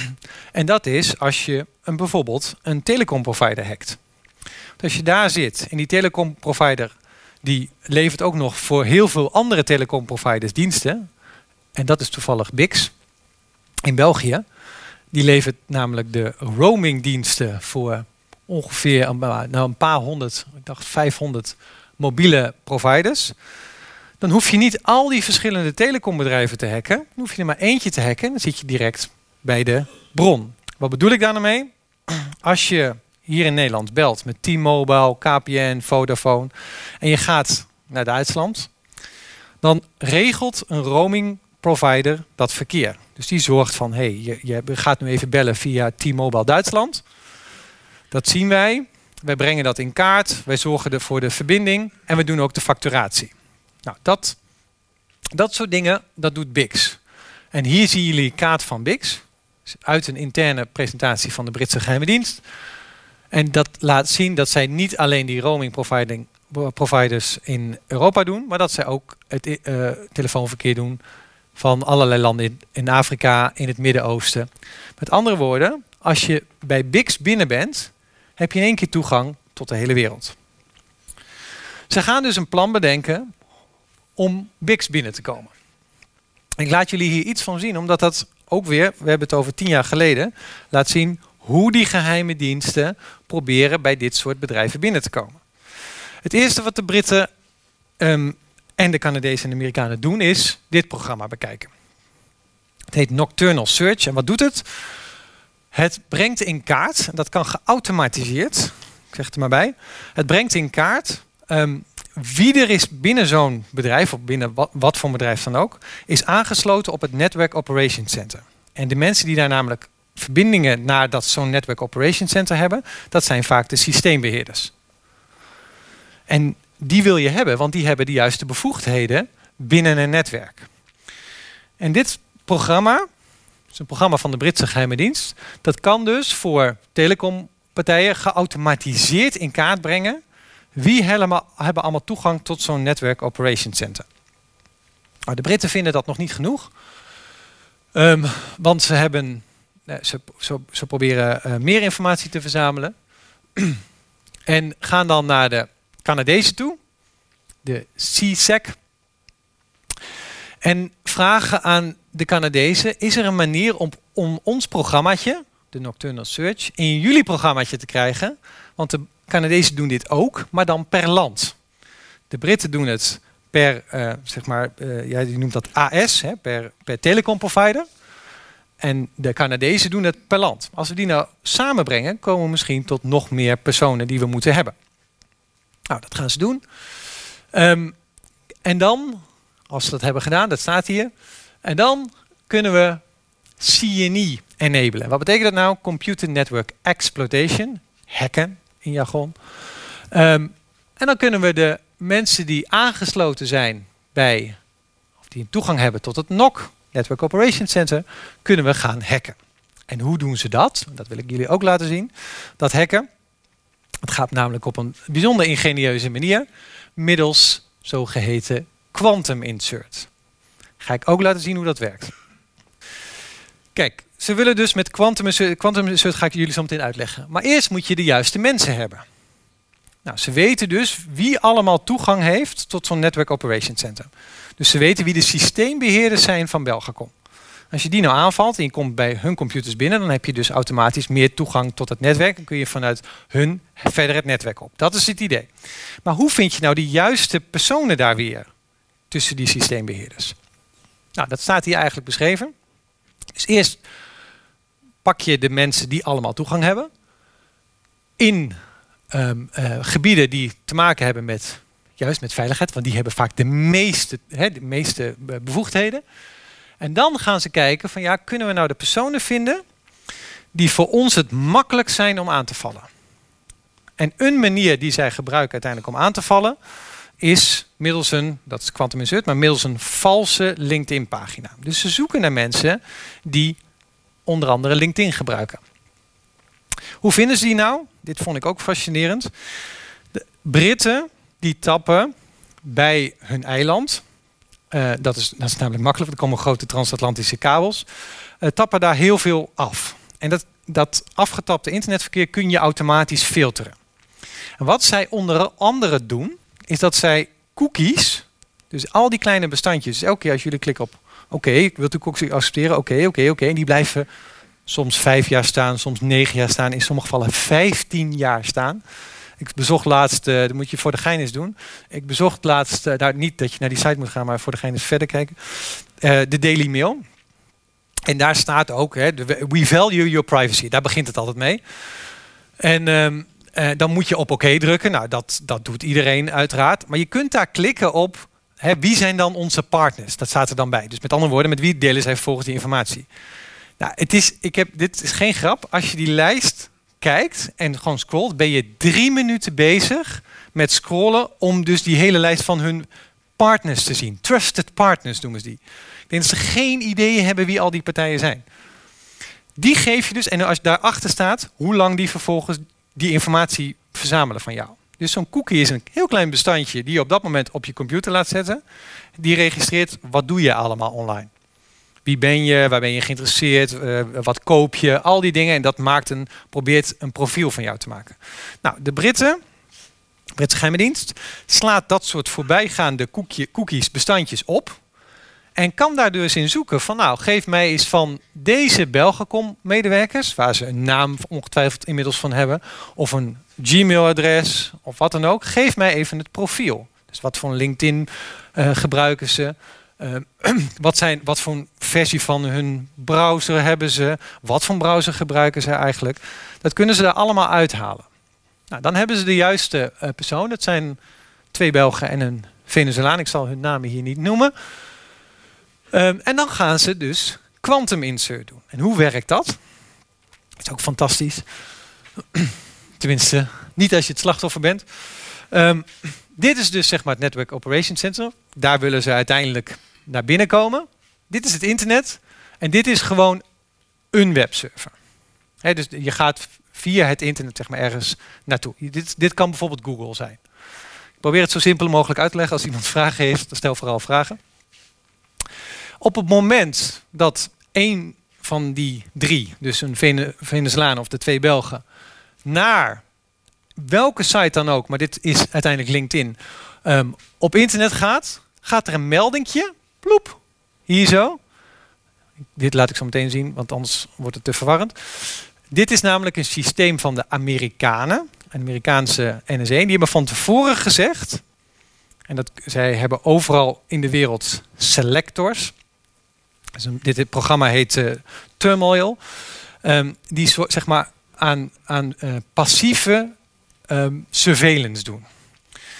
En dat is als je een, bijvoorbeeld een telecomprovider hackt. Dus als je daar zit en die telecomprovider die levert ook nog voor heel veel andere telecomproviders diensten. En dat is toevallig Bix in België. Die levert namelijk de roamingdiensten voor ongeveer een, nou, een paar honderd, ik dacht 500 mobiele providers. Dan hoef je niet al die verschillende telecombedrijven te hacken. Dan hoef je er maar eentje te hacken. Dan zit je direct bij de bron. Wat bedoel ik daar nou? Als je hier in Nederland belt met T-Mobile, KPN, Vodafone en je gaat naar Duitsland, dan regelt een roaming provider dat verkeer. Dus die zorgt van, hey, je, je gaat nu even bellen via T-Mobile Duitsland. Dat zien wij. Wij brengen dat in kaart. Wij zorgen voor de verbinding. En we doen ook de facturatie. Nou, dat, dat soort dingen, dat doet Bix. En hier zien jullie kaart van Bix. Uit een interne presentatie van de Britse geheime dienst. En dat laat zien dat zij niet alleen die roaming providing, providers in Europa doen, maar dat zij ook het uh, telefoonverkeer doen van allerlei landen in Afrika, in het Midden-Oosten. Met andere woorden, als je bij BIX binnen bent, heb je in één keer toegang tot de hele wereld. Ze gaan dus een plan bedenken om BIX binnen te komen. Ik laat jullie hier iets van zien, omdat dat ook weer, we hebben het over tien jaar geleden, laat zien hoe die geheime diensten proberen bij dit soort bedrijven binnen te komen. Het eerste wat de Britten um, en de Canadezen en de Amerikanen doen, is dit programma bekijken. Het heet Nocturnal Search. En wat doet het? Het brengt in kaart, dat kan geautomatiseerd, ik zeg het er maar bij. Het brengt in kaart ehm, wie er is binnen zo'n bedrijf, of binnen wat, voor bedrijf dan ook, is aangesloten op het Network Operation Center. En de mensen die daar namelijk verbindingen naar dat zo'n Network Operation Center hebben, dat zijn vaak de systeembeheerders. En die wil je hebben, want die hebben de juiste bevoegdheden binnen een netwerk. En dit programma, is een programma van de Britse geheime dienst, dat kan dus voor telecompartijen geautomatiseerd in kaart brengen wie helemaal, hebben allemaal toegang tot zo'n Network Operation Center. Maar de Britten vinden dat nog niet genoeg. Um, want ze, hebben, ze, ze, ze proberen uh, meer informatie te verzamelen. en gaan dan naar de Canadezen toe, de CSEC. En vragen aan de Canadezen: is er een manier om, om ons programmaatje, de Nocturnal Search, in jullie programmaatje te krijgen? Want de Canadezen doen dit ook, maar dan per land. De Britten doen het per, uh, zeg maar, uh, ja, die noemt dat AS, hè, per, per telecomprovider. En de Canadezen doen het per land. Als we die nou samenbrengen, komen we misschien tot nog meer personen die we moeten hebben. Nou, dat gaan ze doen. Um, en dan, als ze dat hebben gedaan, dat staat hier. En dan kunnen we CNE enablen. Wat betekent dat nou? Computer Network Exploitation. Hacken in jargon. Um, en dan kunnen we de mensen die aangesloten zijn bij, of die toegang hebben tot het NOC, Network Operation Center, kunnen we gaan hacken. En hoe doen ze dat? Dat wil ik jullie ook laten zien. Dat hacken, het gaat namelijk op een bijzonder ingenieuze manier middels zogeheten quantum insert. Ga ik ook laten zien hoe dat werkt. Kijk, ze willen dus met quantum insert ga ik jullie zo meteen uitleggen. Maar eerst moet je de juiste mensen hebben. Nou, ze weten dus wie allemaal toegang heeft tot zo'n Network Operation Center. Dus ze weten wie de systeembeheerders zijn van Belgacom. Als je die nou aanvalt en je komt bij hun computers binnen, dan heb je dus automatisch meer toegang tot het netwerk. Dan kun je vanuit hun verder het netwerk op. Dat is het idee. Maar hoe vind je nou de juiste personen daar weer tussen die systeembeheerders? Nou, dat staat hier eigenlijk beschreven. Dus eerst pak je de mensen die allemaal toegang hebben in um, uh, gebieden die te maken hebben met juist met veiligheid, want die hebben vaak de meeste, de meeste bevoegdheden. En dan gaan ze kijken van ja, kunnen we nou de personen vinden die voor ons het makkelijk zijn om aan te vallen. En een manier die zij gebruiken uiteindelijk om aan te vallen is middels een, dat is Quantum Insert, maar middels een valse LinkedIn pagina. Dus ze zoeken naar mensen die onder andere LinkedIn gebruiken. Hoe vinden ze die nou? Dit vond ik ook fascinerend. De Britten die tappen bij hun eiland uh, dat, is, dat is namelijk makkelijk, er komen grote transatlantische kabels. Uh, tappen daar heel veel af. En dat, dat afgetapte internetverkeer kun je automatisch filteren. En wat zij onder andere doen, is dat zij cookies, dus al die kleine bestandjes, elke keer als jullie klikken op oké, ik wil de cookies accepteren, oké, oké, oké, en die blijven soms vijf jaar staan, soms negen jaar staan, in sommige gevallen vijftien jaar staan. Ik bezocht laatst, uh, dat moet je voor de gein eens doen. Ik bezocht laatst, uh, nou, niet dat je naar die site moet gaan, maar voor de gein eens verder kijken. Uh, de Daily Mail. En daar staat ook, hè, we value your privacy. Daar begint het altijd mee. En um, dan moet je op oké drukken. Nou, dat, dat doet iedereen uiteraard. Maar je kunt daar klikken op hè, wie zijn dan onze partners? Dat staat er dan bij. Dus met andere woorden, met wie delen zij volgens die informatie? Nou, het is, ik heb, dit is geen grap. Als je die lijst kijkt en gewoon scrolt, ben je drie minuten bezig met scrollen om dus die hele lijst van hun partners te zien. Trusted partners noemen ze die. Ik denk dat ze geen idee hebben wie al die partijen zijn. Die geef je dus, en als daarachter staat, hoe lang die vervolgens die informatie verzamelen van jou. Dus zo'n cookie is een heel klein bestandje die je op dat moment op je computer laat zetten. Die registreert wat doe je allemaal online. Wie ben je, waar ben je geïnteresseerd, uh, wat koop je, al die dingen. En dat maakt een, probeert een profiel van jou te maken. Nou, de Britten, Britse geheime dienst, slaat dat soort voorbijgaande cookies, bestandjes op. En kan daar dus in zoeken van nou, geef mij eens van deze Belgacom medewerkers, waar ze een naam ongetwijfeld inmiddels van hebben, of een Gmail-adres of wat dan ook. Geef mij even het profiel. Dus wat voor LinkedIn uh, gebruiken ze? Uh, wat, zijn, wat voor versie van hun browser hebben ze? Wat voor browser gebruiken ze eigenlijk? Dat kunnen ze er allemaal uithalen. Nou, dan hebben ze de juiste uh, persoon. Dat zijn twee Belgen en een Venezolaan. Ik zal hun namen hier niet noemen. Um, en dan gaan ze dus quantum insert doen. En hoe werkt dat? Dat is ook fantastisch. Tenminste, niet als je het slachtoffer bent. Um, dit is dus zeg maar het Network Operations Center. Daar willen ze uiteindelijk naar binnen komen. Dit is het internet. En dit is gewoon een webserver. Dus je gaat via het internet zeg maar, ergens naartoe. Dit, dit kan bijvoorbeeld Google zijn. Ik probeer het zo simpel mogelijk uit te leggen. Als iemand vragen heeft, stel vooral vragen. Op het moment dat één van die drie, dus een Venezolaan of de twee Belgen, naar welke site dan ook, maar dit is uiteindelijk LinkedIn, um, op internet gaat, gaat er een meldingje, ploep, hier zo. Dit laat ik zo meteen zien, want anders wordt het te verwarrend. Dit is namelijk een systeem van de Amerikanen, Amerikaanse NSA. Die hebben van tevoren gezegd, en dat, zij hebben overal in de wereld selectors. Dit, programma heet uh, Turmoil. Um, die zeg maar aan, aan uh, passieve um, surveillance doen.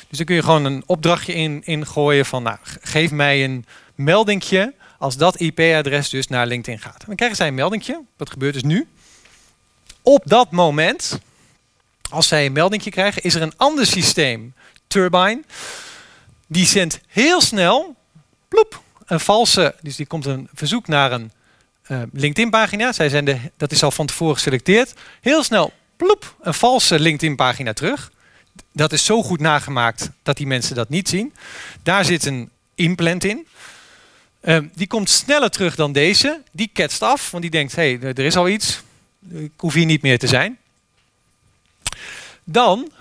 Dus dan kun je gewoon een opdrachtje in, ingooien van, nou, geef mij een meldingje als dat IP-adres dus naar LinkedIn gaat. dan krijgen zij een meldingje. Wat gebeurt dus nu? Op dat moment, als zij een meldingje krijgen, is er een ander systeem, Turbine, die zendt heel snel, ploep, een valse, dus die komt een verzoek naar een uh, LinkedIn-pagina. Zij zijn de, dat is al van tevoren geselecteerd. Heel snel, ploep, een valse LinkedIn-pagina terug. Dat is zo goed nagemaakt dat die mensen dat niet zien. Daar zit een implant in. Uh, die komt sneller terug dan deze. Die ketst af, want die denkt, hé, hey, er is al iets. Ik hoef hier niet meer te zijn. Dan,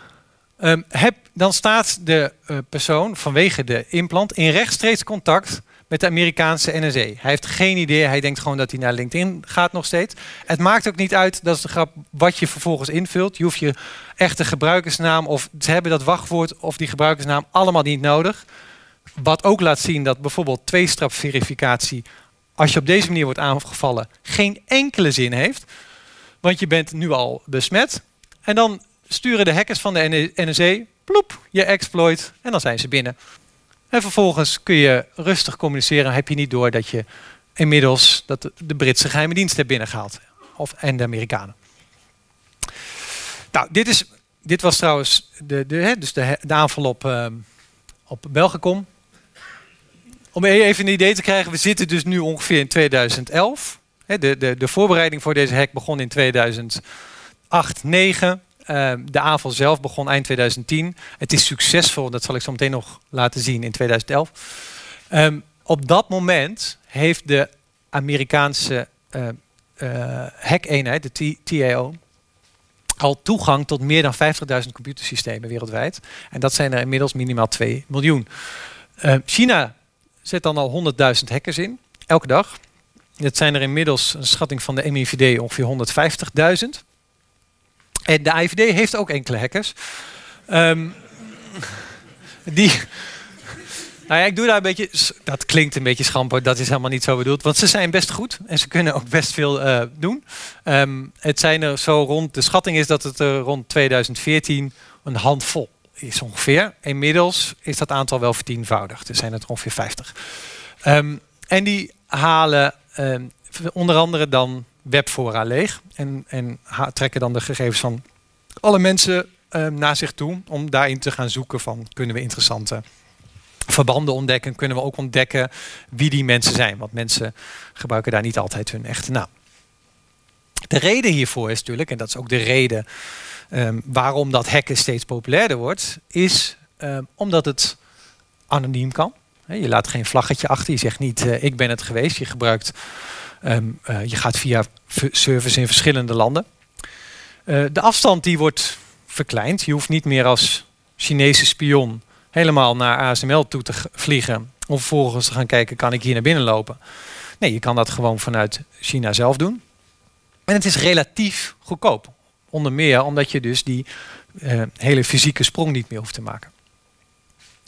um, heb, dan staat de persoon vanwege de implant in rechtstreeks contact met de Amerikaanse NSA. Hij heeft geen idee, hij denkt gewoon dat hij naar LinkedIn gaat nog steeds. Het maakt ook niet uit, dat is de grap, wat je vervolgens invult. Je hoeft je echte gebruikersnaam of ze hebben dat wachtwoord of die gebruikersnaam allemaal niet nodig. Wat ook laat zien dat bijvoorbeeld tweestrapverificatie, als je op deze manier wordt aangevallen, geen enkele zin heeft. Want je bent nu al besmet. En dan sturen de hackers van de NSA, ploep, je exploit en dan zijn ze binnen. En vervolgens kun je rustig communiceren. Heb je niet door dat je inmiddels dat de Britse geheime dienst hebt binnengehaald. Of, en de Amerikanen. Nou, dit, is, dit was trouwens de, de, dus de, de aanval op, uh, op Belgicom. Om e-, even een idee te krijgen, we zitten dus nu ongeveer in 2011. De, de, de voorbereiding voor deze hack begon in 2008, 2009. Ehm, de aanval zelf begon eind 2010. Het is succesvol, dat zal ik zo meteen nog laten zien in 2011. Ehm, op dat moment heeft de Amerikaanse uh, uh, hack-eenheid, de TAO, al toegang tot meer dan 50.000 computersystemen wereldwijd. En dat zijn er inmiddels minimaal 2 miljoen. Uh, China zet dan al 100.000 hackers in, elke dag. Dat zijn er inmiddels, een schatting van de MIVD, ongeveer 150.000. En de IVD heeft ook enkele hackers. Um, die. Nou ja, ik doe daar een beetje. Dat klinkt een beetje schamper, dat is helemaal niet zo bedoeld. Want ze zijn best goed en ze kunnen ook best veel uh, doen. Um, het zijn er zo rond. De schatting is dat het er rond 2014 een handvol is ongeveer. Inmiddels is dat aantal wel vertienvoudigd. Er zijn er ongeveer 50. Ehm, en die halen ehm, onder andere dan webfora leeg. En, en trekken dan de gegevens van alle mensen um, naar zich toe. Om daarin te gaan zoeken van kunnen we interessante verbanden ontdekken. Kunnen we ook ontdekken wie die mensen zijn. Want mensen gebruiken daar niet altijd hun echte naam. De reden hiervoor is natuurlijk, en dat is ook de reden Ehm, waarom dat hacken steeds populairder wordt, is ehm, omdat het anoniem kan. je laat geen vlaggetje achter. Je zegt niet uh, ik ben het geweest. Je gebruikt, ehm, eh, je gaat via servers in verschillende landen. Uh, de afstand die wordt verkleind. Je hoeft niet meer als Chinese spion helemaal naar ASML toe te vliegen. Om vervolgens te gaan kijken, kan ik hier naar binnen lopen? Nee, je kan dat gewoon vanuit China zelf doen. En het is relatief goedkoop. Onder meer omdat je dus die uh, hele fysieke sprong niet meer hoeft te maken.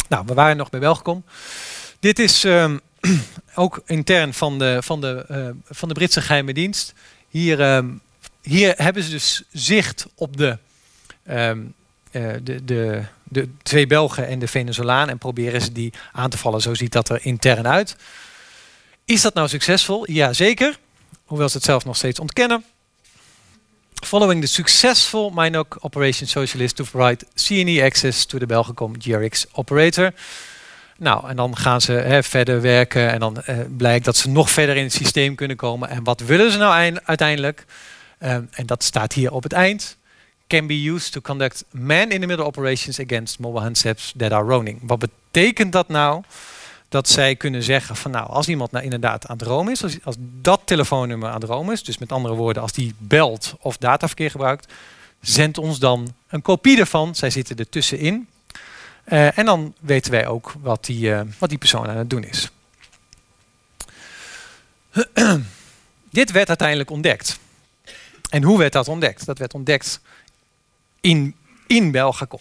Nou, we waren nog bij Welkom. Dit is um, ook intern van de, van, de, uh, van de Britse geheime dienst. Hier, um, hier hebben ze dus zicht op de, um, uh, de, de, de twee Belgen en de Venezolaan en proberen ze die aan te vallen. Zo ziet dat er intern uit. Is dat nou succesvol? Ja, zeker. Hoewel ze het zelf nog steeds ontkennen. Following the successful Minoc Operation Socialist to provide CNE access to the Belgacom GRX operator. Nou, en dan gaan ze hè, verder werken en dan uh, blijkt dat ze nog verder in het systeem kunnen komen. En wat willen ze nou uiteindelijk? Um, en dat staat hier op het eind. Can be used to conduct man-in-the-middle operations against mobile handsets that are roaming. Wat betekent dat nou? dat zij kunnen zeggen van nou, als iemand nou inderdaad aan het roam is, als, als dat telefoonnummer aan het roam is, dus met andere woorden, als die belt of dataverkeer gebruikt, zend ons dan een kopie ervan. Zij zitten er tussenin. Uh, en dan weten wij ook wat die, uh, wat die persoon aan het doen is. Dit werd uiteindelijk ontdekt. En hoe werd dat ontdekt? Dat werd ontdekt in, in Belgacom.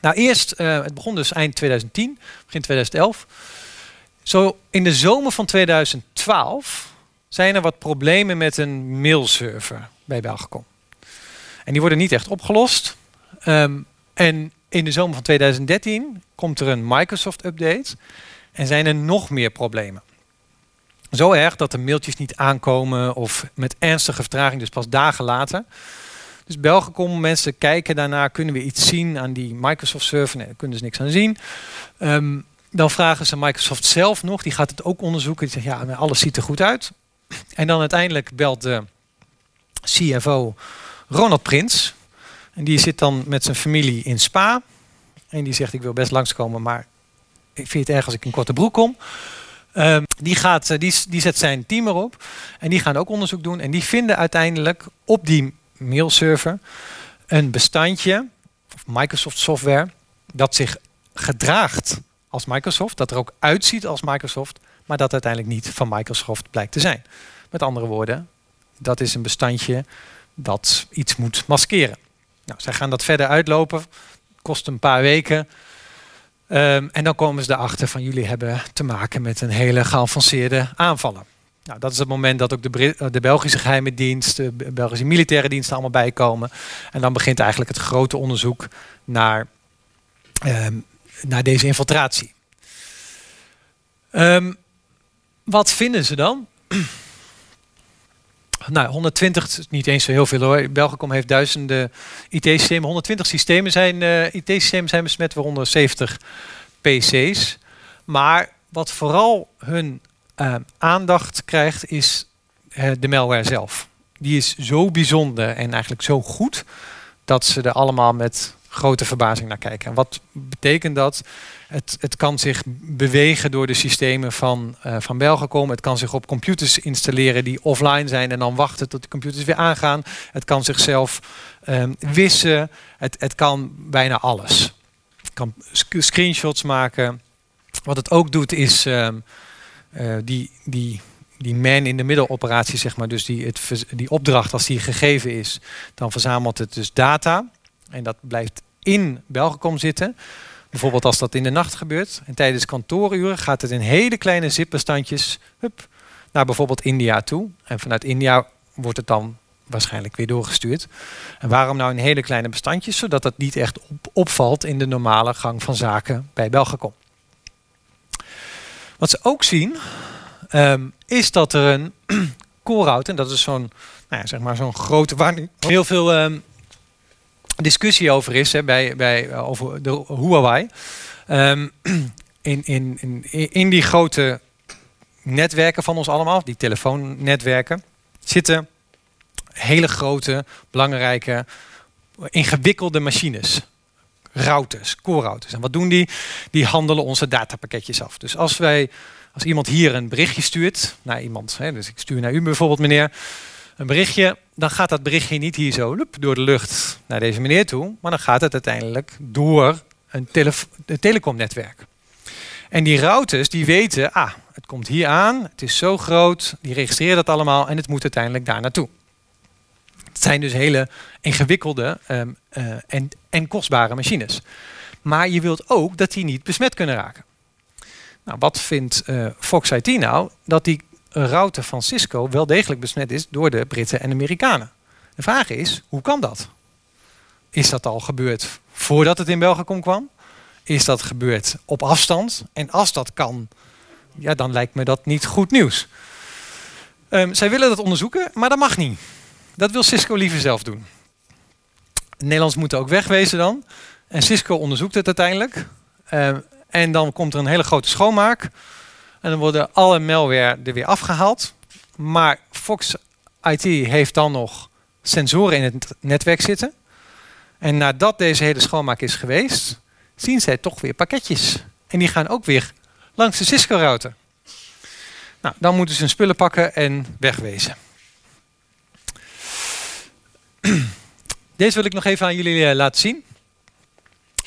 Nou, eerst, uh, het begon dus eind 2010, begin 2011. Zo in de zomer van 2012 zijn er wat problemen met een mailserver bij Belgacom. En die worden niet echt opgelost. Um, en in de zomer van 2013 komt er een Microsoft-update en zijn er nog meer problemen. Zo erg dat de mailtjes niet aankomen of met ernstige vertraging, dus pas dagen later. Dus Belgacom, mensen kijken daarna, kunnen we iets zien aan die Microsoft server? Nee, daar kunnen ze niks aan zien. Um, dan vragen ze Microsoft zelf nog, die gaat het ook onderzoeken. Die zegt, ja, alles ziet er goed uit. En dan uiteindelijk belt de CFO Ronald Prins. En die zit dan met zijn familie in Spa. En die zegt, ik wil best langskomen, maar ik vind het erg als ik in korte broek kom. Um, die, gaat, eh, die, die zet zijn team erop. En die gaan ook onderzoek doen. En die vinden uiteindelijk op die mailserver een bestandje, of Microsoft software, dat zich gedraagt als Microsoft, dat er ook uitziet als Microsoft, maar dat uiteindelijk niet van Microsoft blijkt te zijn. Met andere woorden, dat is een bestandje dat iets moet maskeren. Nou, zij gaan dat verder uitlopen, kost een paar weken. Um, en dan komen ze erachter van jullie hebben te maken met een hele geavanceerde aanvallen. Nou, dat is het moment dat ook de, eh, de Belgische geheime dienst, de Belgische militaire diensten allemaal bijkomen. En dan begint eigenlijk het grote onderzoek naar, um, naar deze infiltratie. Um, wat vinden ze dan? nou, 120 is niet eens zo heel veel hoor. Belgicom heeft duizenden IT-systemen. 120 systemen zijn, uh, IT-systemen zijn besmet, waaronder 70 PC's. Maar wat vooral hun uh, aandacht krijgt, is uh, de malware zelf. Die is zo bijzonder en eigenlijk zo goed dat ze er allemaal met grote verbazing naar kijken. En wat betekent dat? Het, het kan zich bewegen door de systemen van, uh, van Belgacom. Het kan zich op computers installeren die offline zijn en dan wachten tot de computers weer aangaan. Het kan zichzelf um, wissen. Het, het kan bijna alles. Het kan screenshots maken. Wat het ook doet is um, uh, die, die, die man in de middeloperatie, zeg maar, dus die, het, die opdracht als die gegeven is, dan verzamelt het dus data. En dat blijft in Belgacom zitten. Bijvoorbeeld als dat in de nacht gebeurt. En tijdens kantooruren gaat het in hele kleine zipbestandjes hup, naar bijvoorbeeld India toe. En vanuit India wordt het dan waarschijnlijk weer doorgestuurd. En waarom nou in hele kleine bestandjes? Zodat dat niet echt op, opvalt in de normale gang van zaken bij Belgacom. Wat ze ook zien, ehm, is dat er een core en dat is zo'n nou ja, zeg maar zo'n grote, waar heel veel um, discussie over is hè, bij, bij, over de Huawei. Um, in, in, in, in die grote netwerken van ons allemaal, die telefoonnetwerken, zitten hele grote, belangrijke, ingewikkelde machines. Routers, core-routers. En wat doen die? Die handelen onze datapakketjes af. Dus als wij, als iemand hier een berichtje stuurt naar iemand, hè, dus ik stuur naar u bijvoorbeeld meneer, een berichtje, dan gaat dat berichtje niet hier zo door de lucht naar deze meneer toe, maar dan gaat het uiteindelijk door een, telecomnetwerk. En die routers die weten, ah, het komt hier aan, het is zo groot, die registreren dat allemaal en het moet uiteindelijk daar naartoe. Het zijn dus hele ingewikkelde um, uh, en, en kostbare machines. Maar je wilt ook dat die niet besmet kunnen raken. Nou, wat vindt uh, Fox IT nou? Dat die router van Cisco wel degelijk besmet is door de Britten en Amerikanen. De vraag is, hoe kan dat? Is dat al gebeurd voordat het in België kwam? Is dat gebeurd op afstand? En als dat kan, ja, dan lijkt me dat niet goed nieuws. Um, zij willen dat onderzoeken, maar dat mag niet. Dat wil Cisco liever zelf doen. Nederlands moeten ook wegwezen dan. En Cisco onderzoekt het uiteindelijk. Um, en dan komt er een hele grote schoonmaak. En dan worden alle malware er weer afgehaald. Maar Fox IT heeft dan nog sensoren in het netwerk zitten. En nadat deze hele schoonmaak is geweest, zien zij toch weer pakketjes. En die gaan ook weer langs de Cisco-router. Nou, dan moeten ze hun spullen pakken en wegwezen. Deze wil ik nog even aan jullie uh, laten zien.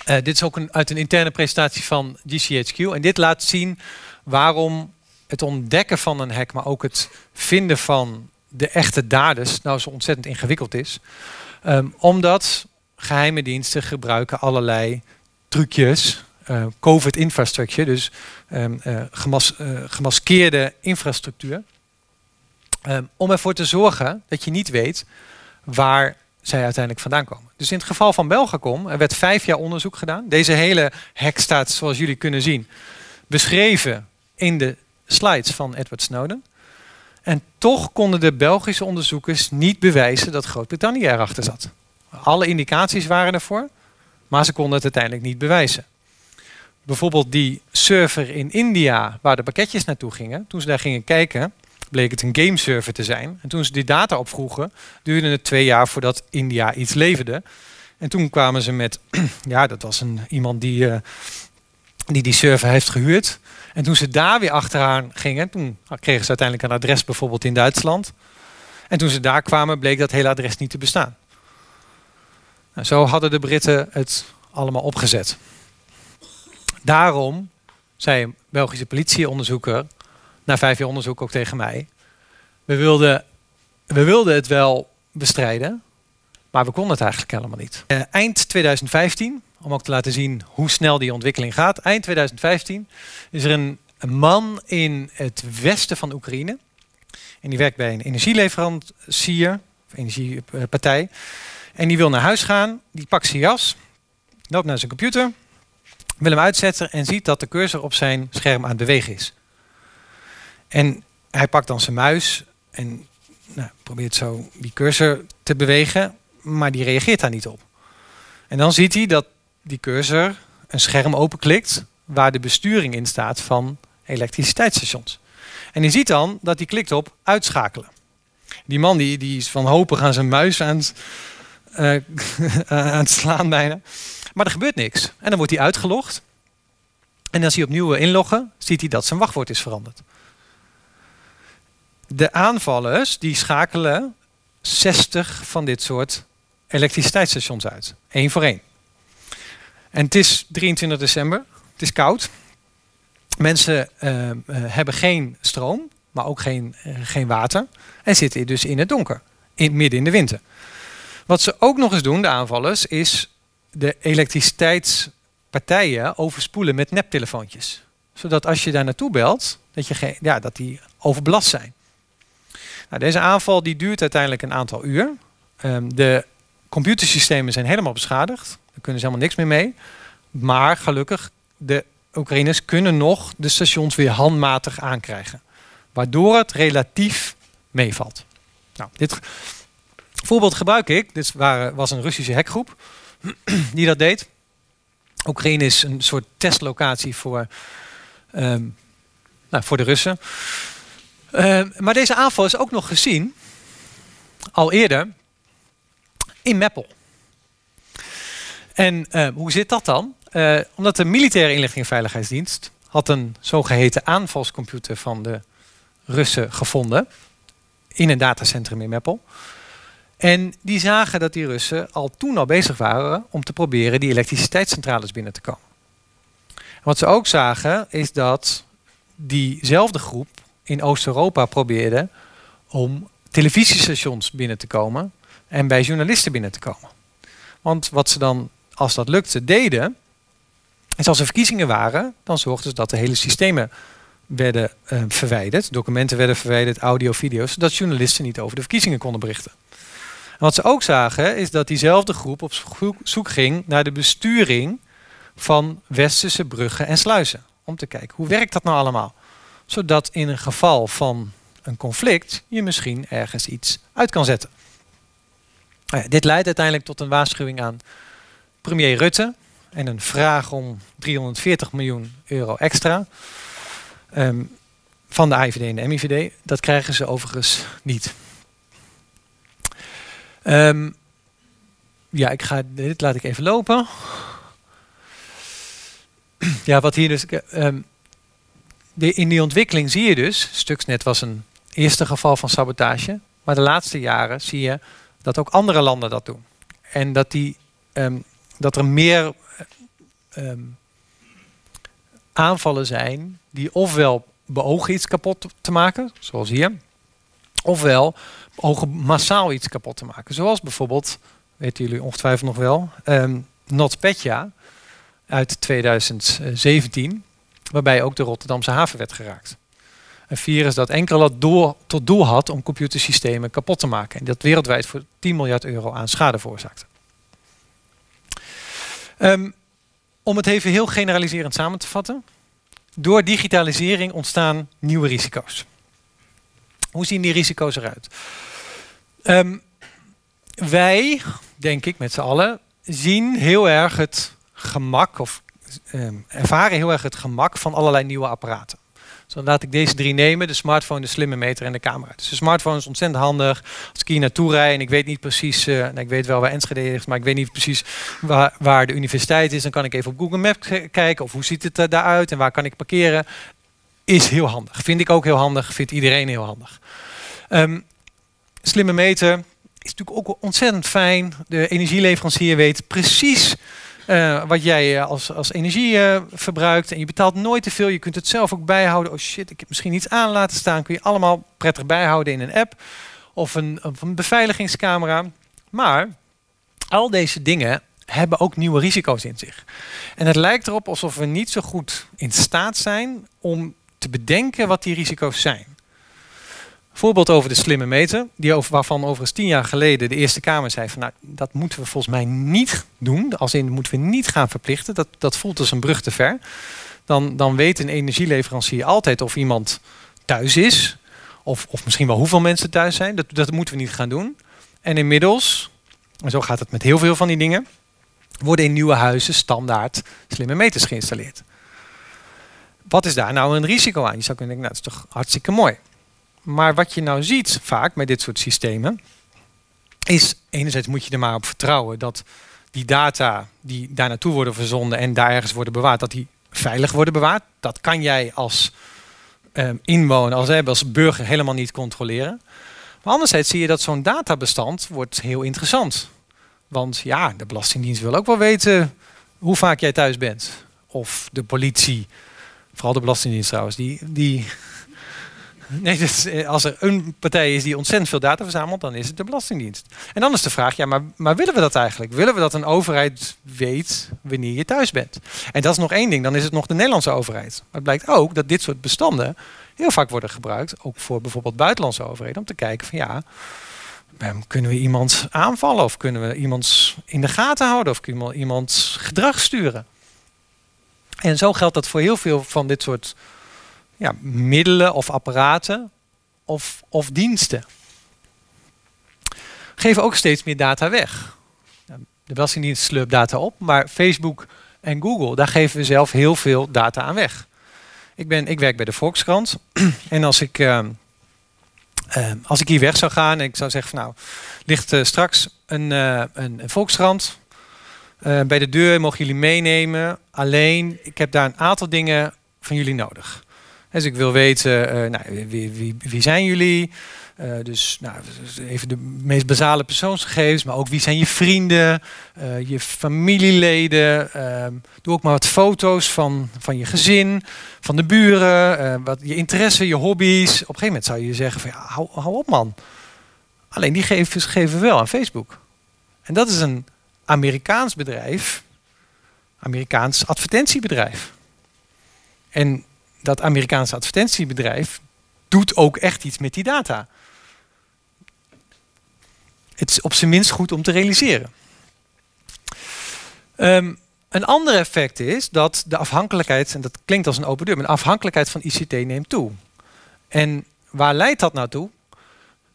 Uh, dit is ook een, uit een interne presentatie van GCHQ. En dit laat zien waarom het ontdekken van een hack, maar ook het vinden van de echte daders nou zo ontzettend ingewikkeld is. Um, omdat geheime diensten gebruiken allerlei trucjes, uh, COVID infrastructure, dus um, gemas, gemaskeerde infrastructuur, um, om ervoor te zorgen dat je niet weet waar zij uiteindelijk vandaan komen. Dus in het geval van Belgacom, er werd vijf jaar onderzoek gedaan. Deze hele hack staat, zoals jullie kunnen zien, beschreven in de slides van Edward Snowden. En toch konden de Belgische onderzoekers niet bewijzen dat Groot-Brittannië erachter zat. Alle indicaties waren ervoor, maar ze konden het uiteindelijk niet bewijzen. Bijvoorbeeld die server in India, waar de pakketjes naartoe gingen, toen ze daar gingen kijken, bleek het een gameserver te zijn. En toen ze die data opvroegen, duurde het twee jaar voordat India iets leverde. En toen kwamen ze met, ja, dat was een, iemand die, uh, die die server heeft gehuurd. En toen ze daar weer achteraan gingen, toen kregen ze uiteindelijk een adres bijvoorbeeld in Duitsland. En toen ze daar kwamen, bleek dat hele adres niet te bestaan. Nou, zo hadden de Britten het allemaal opgezet. Daarom zei een Belgische politieonderzoeker na vijf jaar onderzoek ook tegen mij. We wilden, we wilden het wel bestrijden, maar we konden het eigenlijk helemaal niet. Uh, eind 2015, om ook te laten zien hoe snel die ontwikkeling gaat. Eind 2015 is er een, een man in het westen van Oekraïne. En die werkt bij een energieleverancier, of energiepartij. En die wil naar huis gaan, die pakt zijn jas, loopt naar zijn computer, wil hem uitzetten en ziet dat de cursor op zijn scherm aan het bewegen is. En hij pakt dan zijn muis en nou, probeert zo die cursor te bewegen, maar die reageert daar niet op. En dan ziet hij dat die cursor een scherm openklikt waar de besturing in staat van elektriciteitsstations. En je ziet dan dat hij klikt op uitschakelen. Die man die, die is van hopen aan zijn muis aan het, uh, aan het slaan bijna. Maar er gebeurt niks. En dan wordt hij uitgelogd. En als hij opnieuw inloggen, ziet hij dat zijn wachtwoord is veranderd. De aanvallers die schakelen 60 van dit soort elektriciteitsstations uit. Eén voor één. En het is 23 december. Het is koud. Mensen uh, hebben geen stroom, maar ook geen, uh, geen water. En zitten dus in het donker. In, midden in de winter. Wat ze ook nog eens doen, de aanvallers, is de elektriciteitspartijen overspoelen met neptelefoontjes. Zodat als je daar naartoe belt, dat, je geen, ja, dat die overbelast zijn. Nou, deze aanval die duurt uiteindelijk een aantal uur. Ehm, de computersystemen zijn helemaal beschadigd. Daar kunnen ze helemaal niks meer mee. Maar gelukkig, de Oekraïners kunnen nog de stations weer handmatig aankrijgen. Waardoor het relatief meevalt. Nou, dit voorbeeld gebruik ik. Dit was een Russische hackgroep die dat deed. Oekraïne is een soort testlocatie voor, ehm, nou, voor de Russen. Ehm, maar deze aanval is ook nog gezien, al eerder, in Meppel. En ehm, hoe zit dat dan? Uh, omdat de militaire inlichting en veiligheidsdienst had een zogeheten aanvalscomputer van de Russen gevonden in een datacentrum in Meppel. En die zagen dat die Russen al toen al bezig waren om te proberen die elektriciteitscentrales binnen te komen. wat ze ook zagen is dat diezelfde groep in Oost-Europa probeerde om televisiestations binnen te komen en bij journalisten binnen te komen. Want wat ze dan, als dat lukte, deden, is als er verkiezingen waren, dan zorgden ze dat de hele systemen werden uh, verwijderd, documenten werden verwijderd, audio, video's, zodat journalisten niet over de verkiezingen konden berichten. En wat ze ook zagen is dat diezelfde groep op zoek ging naar de besturing van westerse bruggen en sluizen. Om te kijken hoe werkt dat nou allemaal. Zodat in een geval van een conflict je misschien ergens iets uit kan zetten. Nou dit leidt uiteindelijk tot een waarschuwing aan premier Rutte en een vraag om 340 miljoen euro extra um, van de IVD en de MIVD. Dat krijgen ze overigens niet. Um, ja, ik ga, dit laat ik even lopen. Ja, wat hier dus. Um, de, in die ontwikkeling zie je dus, Stuxnet was een eerste geval van sabotage, maar de laatste jaren zie je dat ook andere landen dat doen. En dat, die, um, dat er meer um, aanvallen zijn die ofwel beogen iets kapot te maken, zoals hier, ofwel beogen massaal iets kapot te maken. Zoals bijvoorbeeld, weten jullie ongetwijfeld nog wel, um, NotPetya uit 2017, waarbij ook de Rotterdamse haven werd geraakt. Een virus dat enkel doel, tot doel had om computersystemen kapot te maken. En dat wereldwijd voor 10 miljard euro aan schade veroorzaakte. Um, om het even heel generaliserend samen te vatten. Door digitalisering ontstaan nieuwe risico's. Hoe zien die risico's eruit? Um, wij, denk ik met z'n allen, zien heel erg het gemak of um, ervaren heel erg het gemak van allerlei nieuwe apparaten. Dus laat ik deze drie nemen. De smartphone, de slimme meter en de camera. Dus de smartphone is ontzettend handig. Als ik hier naartoe rijd en ik weet niet precies... Uh, nou, ik weet wel waar Enschede is, maar ik weet niet precies waar, waar, de universiteit is. Dan kan ik even op Google Maps kijken. Of hoe ziet het er daaruit en waar kan ik parkeren. Is heel handig. Vind ik ook heel handig. Vindt iedereen heel handig. Um, slimme meter is natuurlijk ook ontzettend fijn. De energieleverancier weet precies uh, wat jij uh, als, als energie uh, verbruikt. En je betaalt nooit te veel. Je kunt het zelf ook bijhouden. Oh shit, ik heb misschien iets aan laten staan. Kun je allemaal prettig bijhouden in een app. Of een, of een beveiligingscamera. Maar al deze dingen hebben ook nieuwe risico's in zich. En het lijkt erop alsof we niet zo goed in staat zijn om te bedenken wat die risico's zijn. Voorbeeld over de slimme meter, die over, waarvan overigens tien jaar geleden de Eerste Kamer zei van nou, dat moeten we volgens mij niet doen. Als in moeten we niet gaan verplichten. Dat, dat voelt als een brug te ver. Dan, dan weet een energieleverancier altijd of iemand thuis is. Of, of misschien wel hoeveel mensen thuis zijn. Dat, dat moeten we niet gaan doen. En inmiddels, en zo gaat het met heel veel van die dingen, worden in nieuwe huizen standaard slimme meters geïnstalleerd. Wat is daar nou een risico aan? Je zou kunnen denken, nou, dat is toch hartstikke mooi. Maar wat je nou ziet vaak met dit soort systemen, is enerzijds moet je er maar op vertrouwen dat die data die daar naartoe worden verzonden en daar ergens worden bewaard, dat die veilig worden bewaard. Dat kan jij als um, inwoner, als, als burger helemaal niet controleren. Maar anderzijds zie je dat zo'n databestand wordt heel interessant. Want ja, de Belastingdienst wil ook wel weten hoe vaak jij thuis bent. Of de politie, vooral de Belastingdienst trouwens, die, die Nee, dus als er een partij is die ontzettend veel data verzamelt, dan is het de Belastingdienst. En dan is de vraag, ja, maar, maar willen we dat eigenlijk? Willen we dat een overheid weet wanneer je thuis bent? En dat is nog één ding, dan is het nog de Nederlandse overheid. Maar het blijkt ook dat dit soort bestanden heel vaak worden gebruikt, ook voor bijvoorbeeld buitenlandse overheden, om te kijken van ja, ehm, kunnen we iemand aanvallen of kunnen we iemand in de gaten houden of kunnen we iemand gedrag sturen. En zo geldt dat voor heel veel van dit soort ja, middelen of apparaten of, of diensten. Geven ook steeds meer data weg. De Belastingdienst slurpt data op, maar Facebook en Google, daar geven we zelf heel veel data aan weg. Ik, ben, ik werk bij de Volkskrant en als ik, uh, uh, als ik hier weg zou gaan en ik zou zeggen van nou, ligt uh, straks een, een, een Volkskrant bij de deur, mogen jullie meenemen. Alleen, ik heb daar een aantal dingen van jullie nodig. Dus ik wil weten, uh, nou, wie, wie, zijn jullie? Uh, dus nou, even de meest basale persoonsgegevens, maar ook wie zijn je vrienden, uh, je familieleden. Uh, doe ook maar wat foto's van, van je gezin, van de buren, wat je interesse, je hobby's. Op een gegeven moment zou je zeggen van ja, hou, hou op man. Alleen die gegevens geven we wel aan Facebook. En dat is een Amerikaans bedrijf, Amerikaans advertentiebedrijf. En dat Amerikaanse advertentiebedrijf doet ook echt iets met die data. Het is op zijn minst goed om te realiseren. Um, een ander effect is dat de afhankelijkheid, en dat klinkt als een open deur, maar de afhankelijkheid van ICT neemt toe. En waar leidt dat naartoe?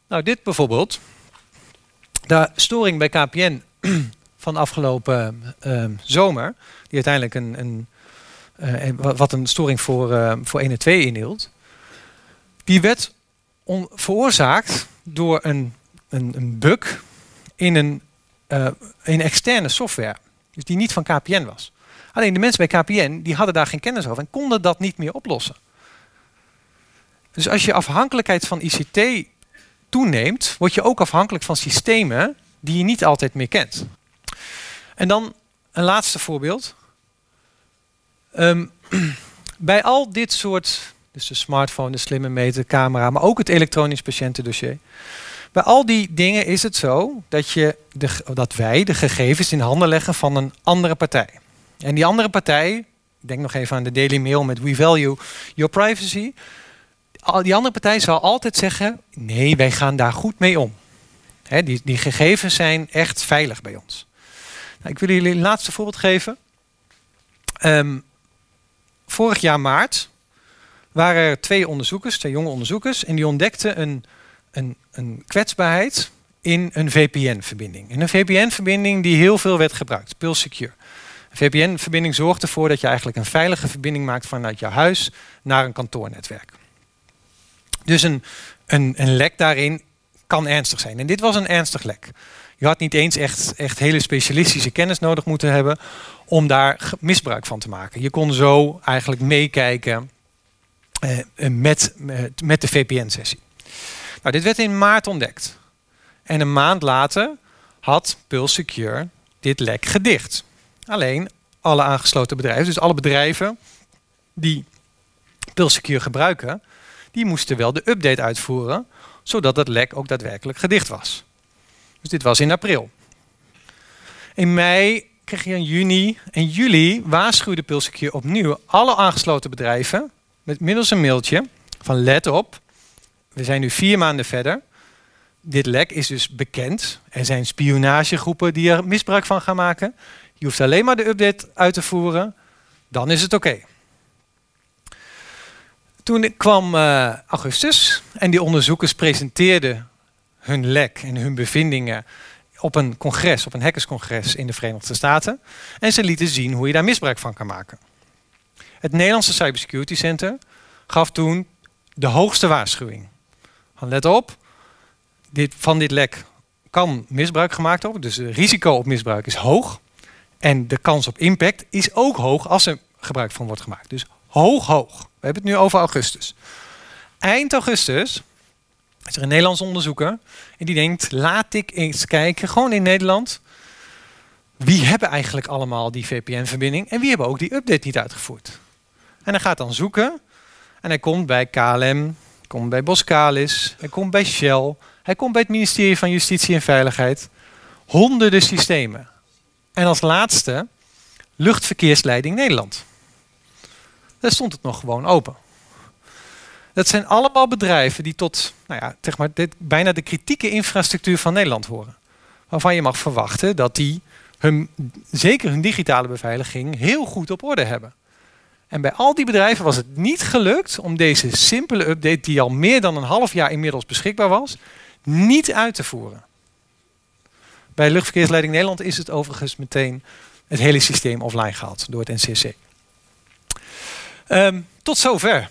Nou, dit bijvoorbeeld. De storing bij KPN van afgelopen uh, zomer, die uiteindelijk een, een wat een storing voor, uh, voor 1 en 2 inhield, die werd veroorzaakt door een, een, een, bug in een, uh, in externe software, dus die niet van KPN was. Alleen de mensen bij KPN die hadden daar geen kennis over en konden dat niet meer oplossen. Dus als je afhankelijkheid van ICT toeneemt, word je ook afhankelijk van systemen die je niet altijd meer kent. En dan een laatste voorbeeld. Um, bij al dit soort, dus de smartphone, de slimme meter, camera, maar ook het elektronisch patiëntendossier. Bij al die dingen is het zo dat, je de, dat wij de gegevens in handen leggen van een andere partij. En die andere partij, denk nog even aan de Daily Mail met We Value Your Privacy. Die andere partij zal altijd zeggen, nee, wij gaan daar goed mee om. die, die gegevens zijn echt veilig bij ons. Nou, ik wil jullie een laatste voorbeeld geven. Um, vorig jaar maart waren er twee onderzoekers, twee jonge onderzoekers, en die ontdekten een, een, een kwetsbaarheid in een VPN-verbinding. En een VPN-verbinding die heel veel werd gebruikt, Pulse Secure. Een VPN-verbinding zorgt ervoor dat je eigenlijk een veilige verbinding maakt vanuit jouw huis naar een kantoornetwerk. Dus een, een, een lek daarin kan ernstig zijn. En dit was een ernstig lek. Je had niet eens echt, echt hele specialistische kennis nodig moeten hebben om daar misbruik van te maken. Je kon zo eigenlijk meekijken eh, met, met de VPN-sessie. Nou, dit werd in maart ontdekt. En een maand later had Pulse Secure dit lek gedicht. Alleen alle aangesloten bedrijven, dus alle bedrijven die Pulse Secure gebruiken, die moesten wel de update uitvoeren, zodat het lek ook daadwerkelijk gedicht was. Dus dit was in april. In mei kreeg je in juni en juli waarschuwde Pulsecure opnieuw alle aangesloten bedrijven met middels een mailtje van let op, we zijn nu vier maanden verder. Dit lek is dus bekend. Er zijn spionagegroepen die er misbruik van gaan maken. Je hoeft alleen maar de update uit te voeren, dan is het oké. Toen kwam uh, augustus en die onderzoekers presenteerden hun lek en hun bevindingen op een congres, op een hackerscongres in de Verenigde Staten. En ze lieten zien hoe je daar misbruik van kan maken. Het Nederlandse Cybersecurity Center gaf toen de hoogste waarschuwing. let op, dit, van dit lek kan misbruik gemaakt worden. Dus het risico op misbruik is hoog. En de kans op impact is ook hoog als er gebruik van wordt gemaakt. Dus hoog, hoog. We hebben het nu over augustus. Eind augustus is er een Nederlands onderzoeker en die denkt, laat ik eens kijken, gewoon in Nederland, wie hebben eigenlijk allemaal die VPN-verbinding en wie hebben ook die update niet uitgevoerd. En hij gaat dan zoeken en hij komt bij KLM, komt bij Boskalis, hij komt bij Shell, hij komt bij het ministerie van Justitie en Veiligheid. Honderden systemen. En als laatste Luchtverkeersleiding Nederland. Daar stond het nog gewoon open. Dat zijn allemaal bedrijven die tot nou ja, zeg maar, dit, bijna de kritieke infrastructuur van Nederland horen. Waarvan je mag verwachten dat die hun, zeker hun digitale beveiliging heel goed op orde hebben. En bij al die bedrijven was het niet gelukt om deze simpele update, die al meer dan een half jaar inmiddels beschikbaar was, niet uit te voeren. Bij Luchtverkeersleiding Nederland is het overigens meteen het hele systeem offline gehaald door het NCC. Um, tot zover.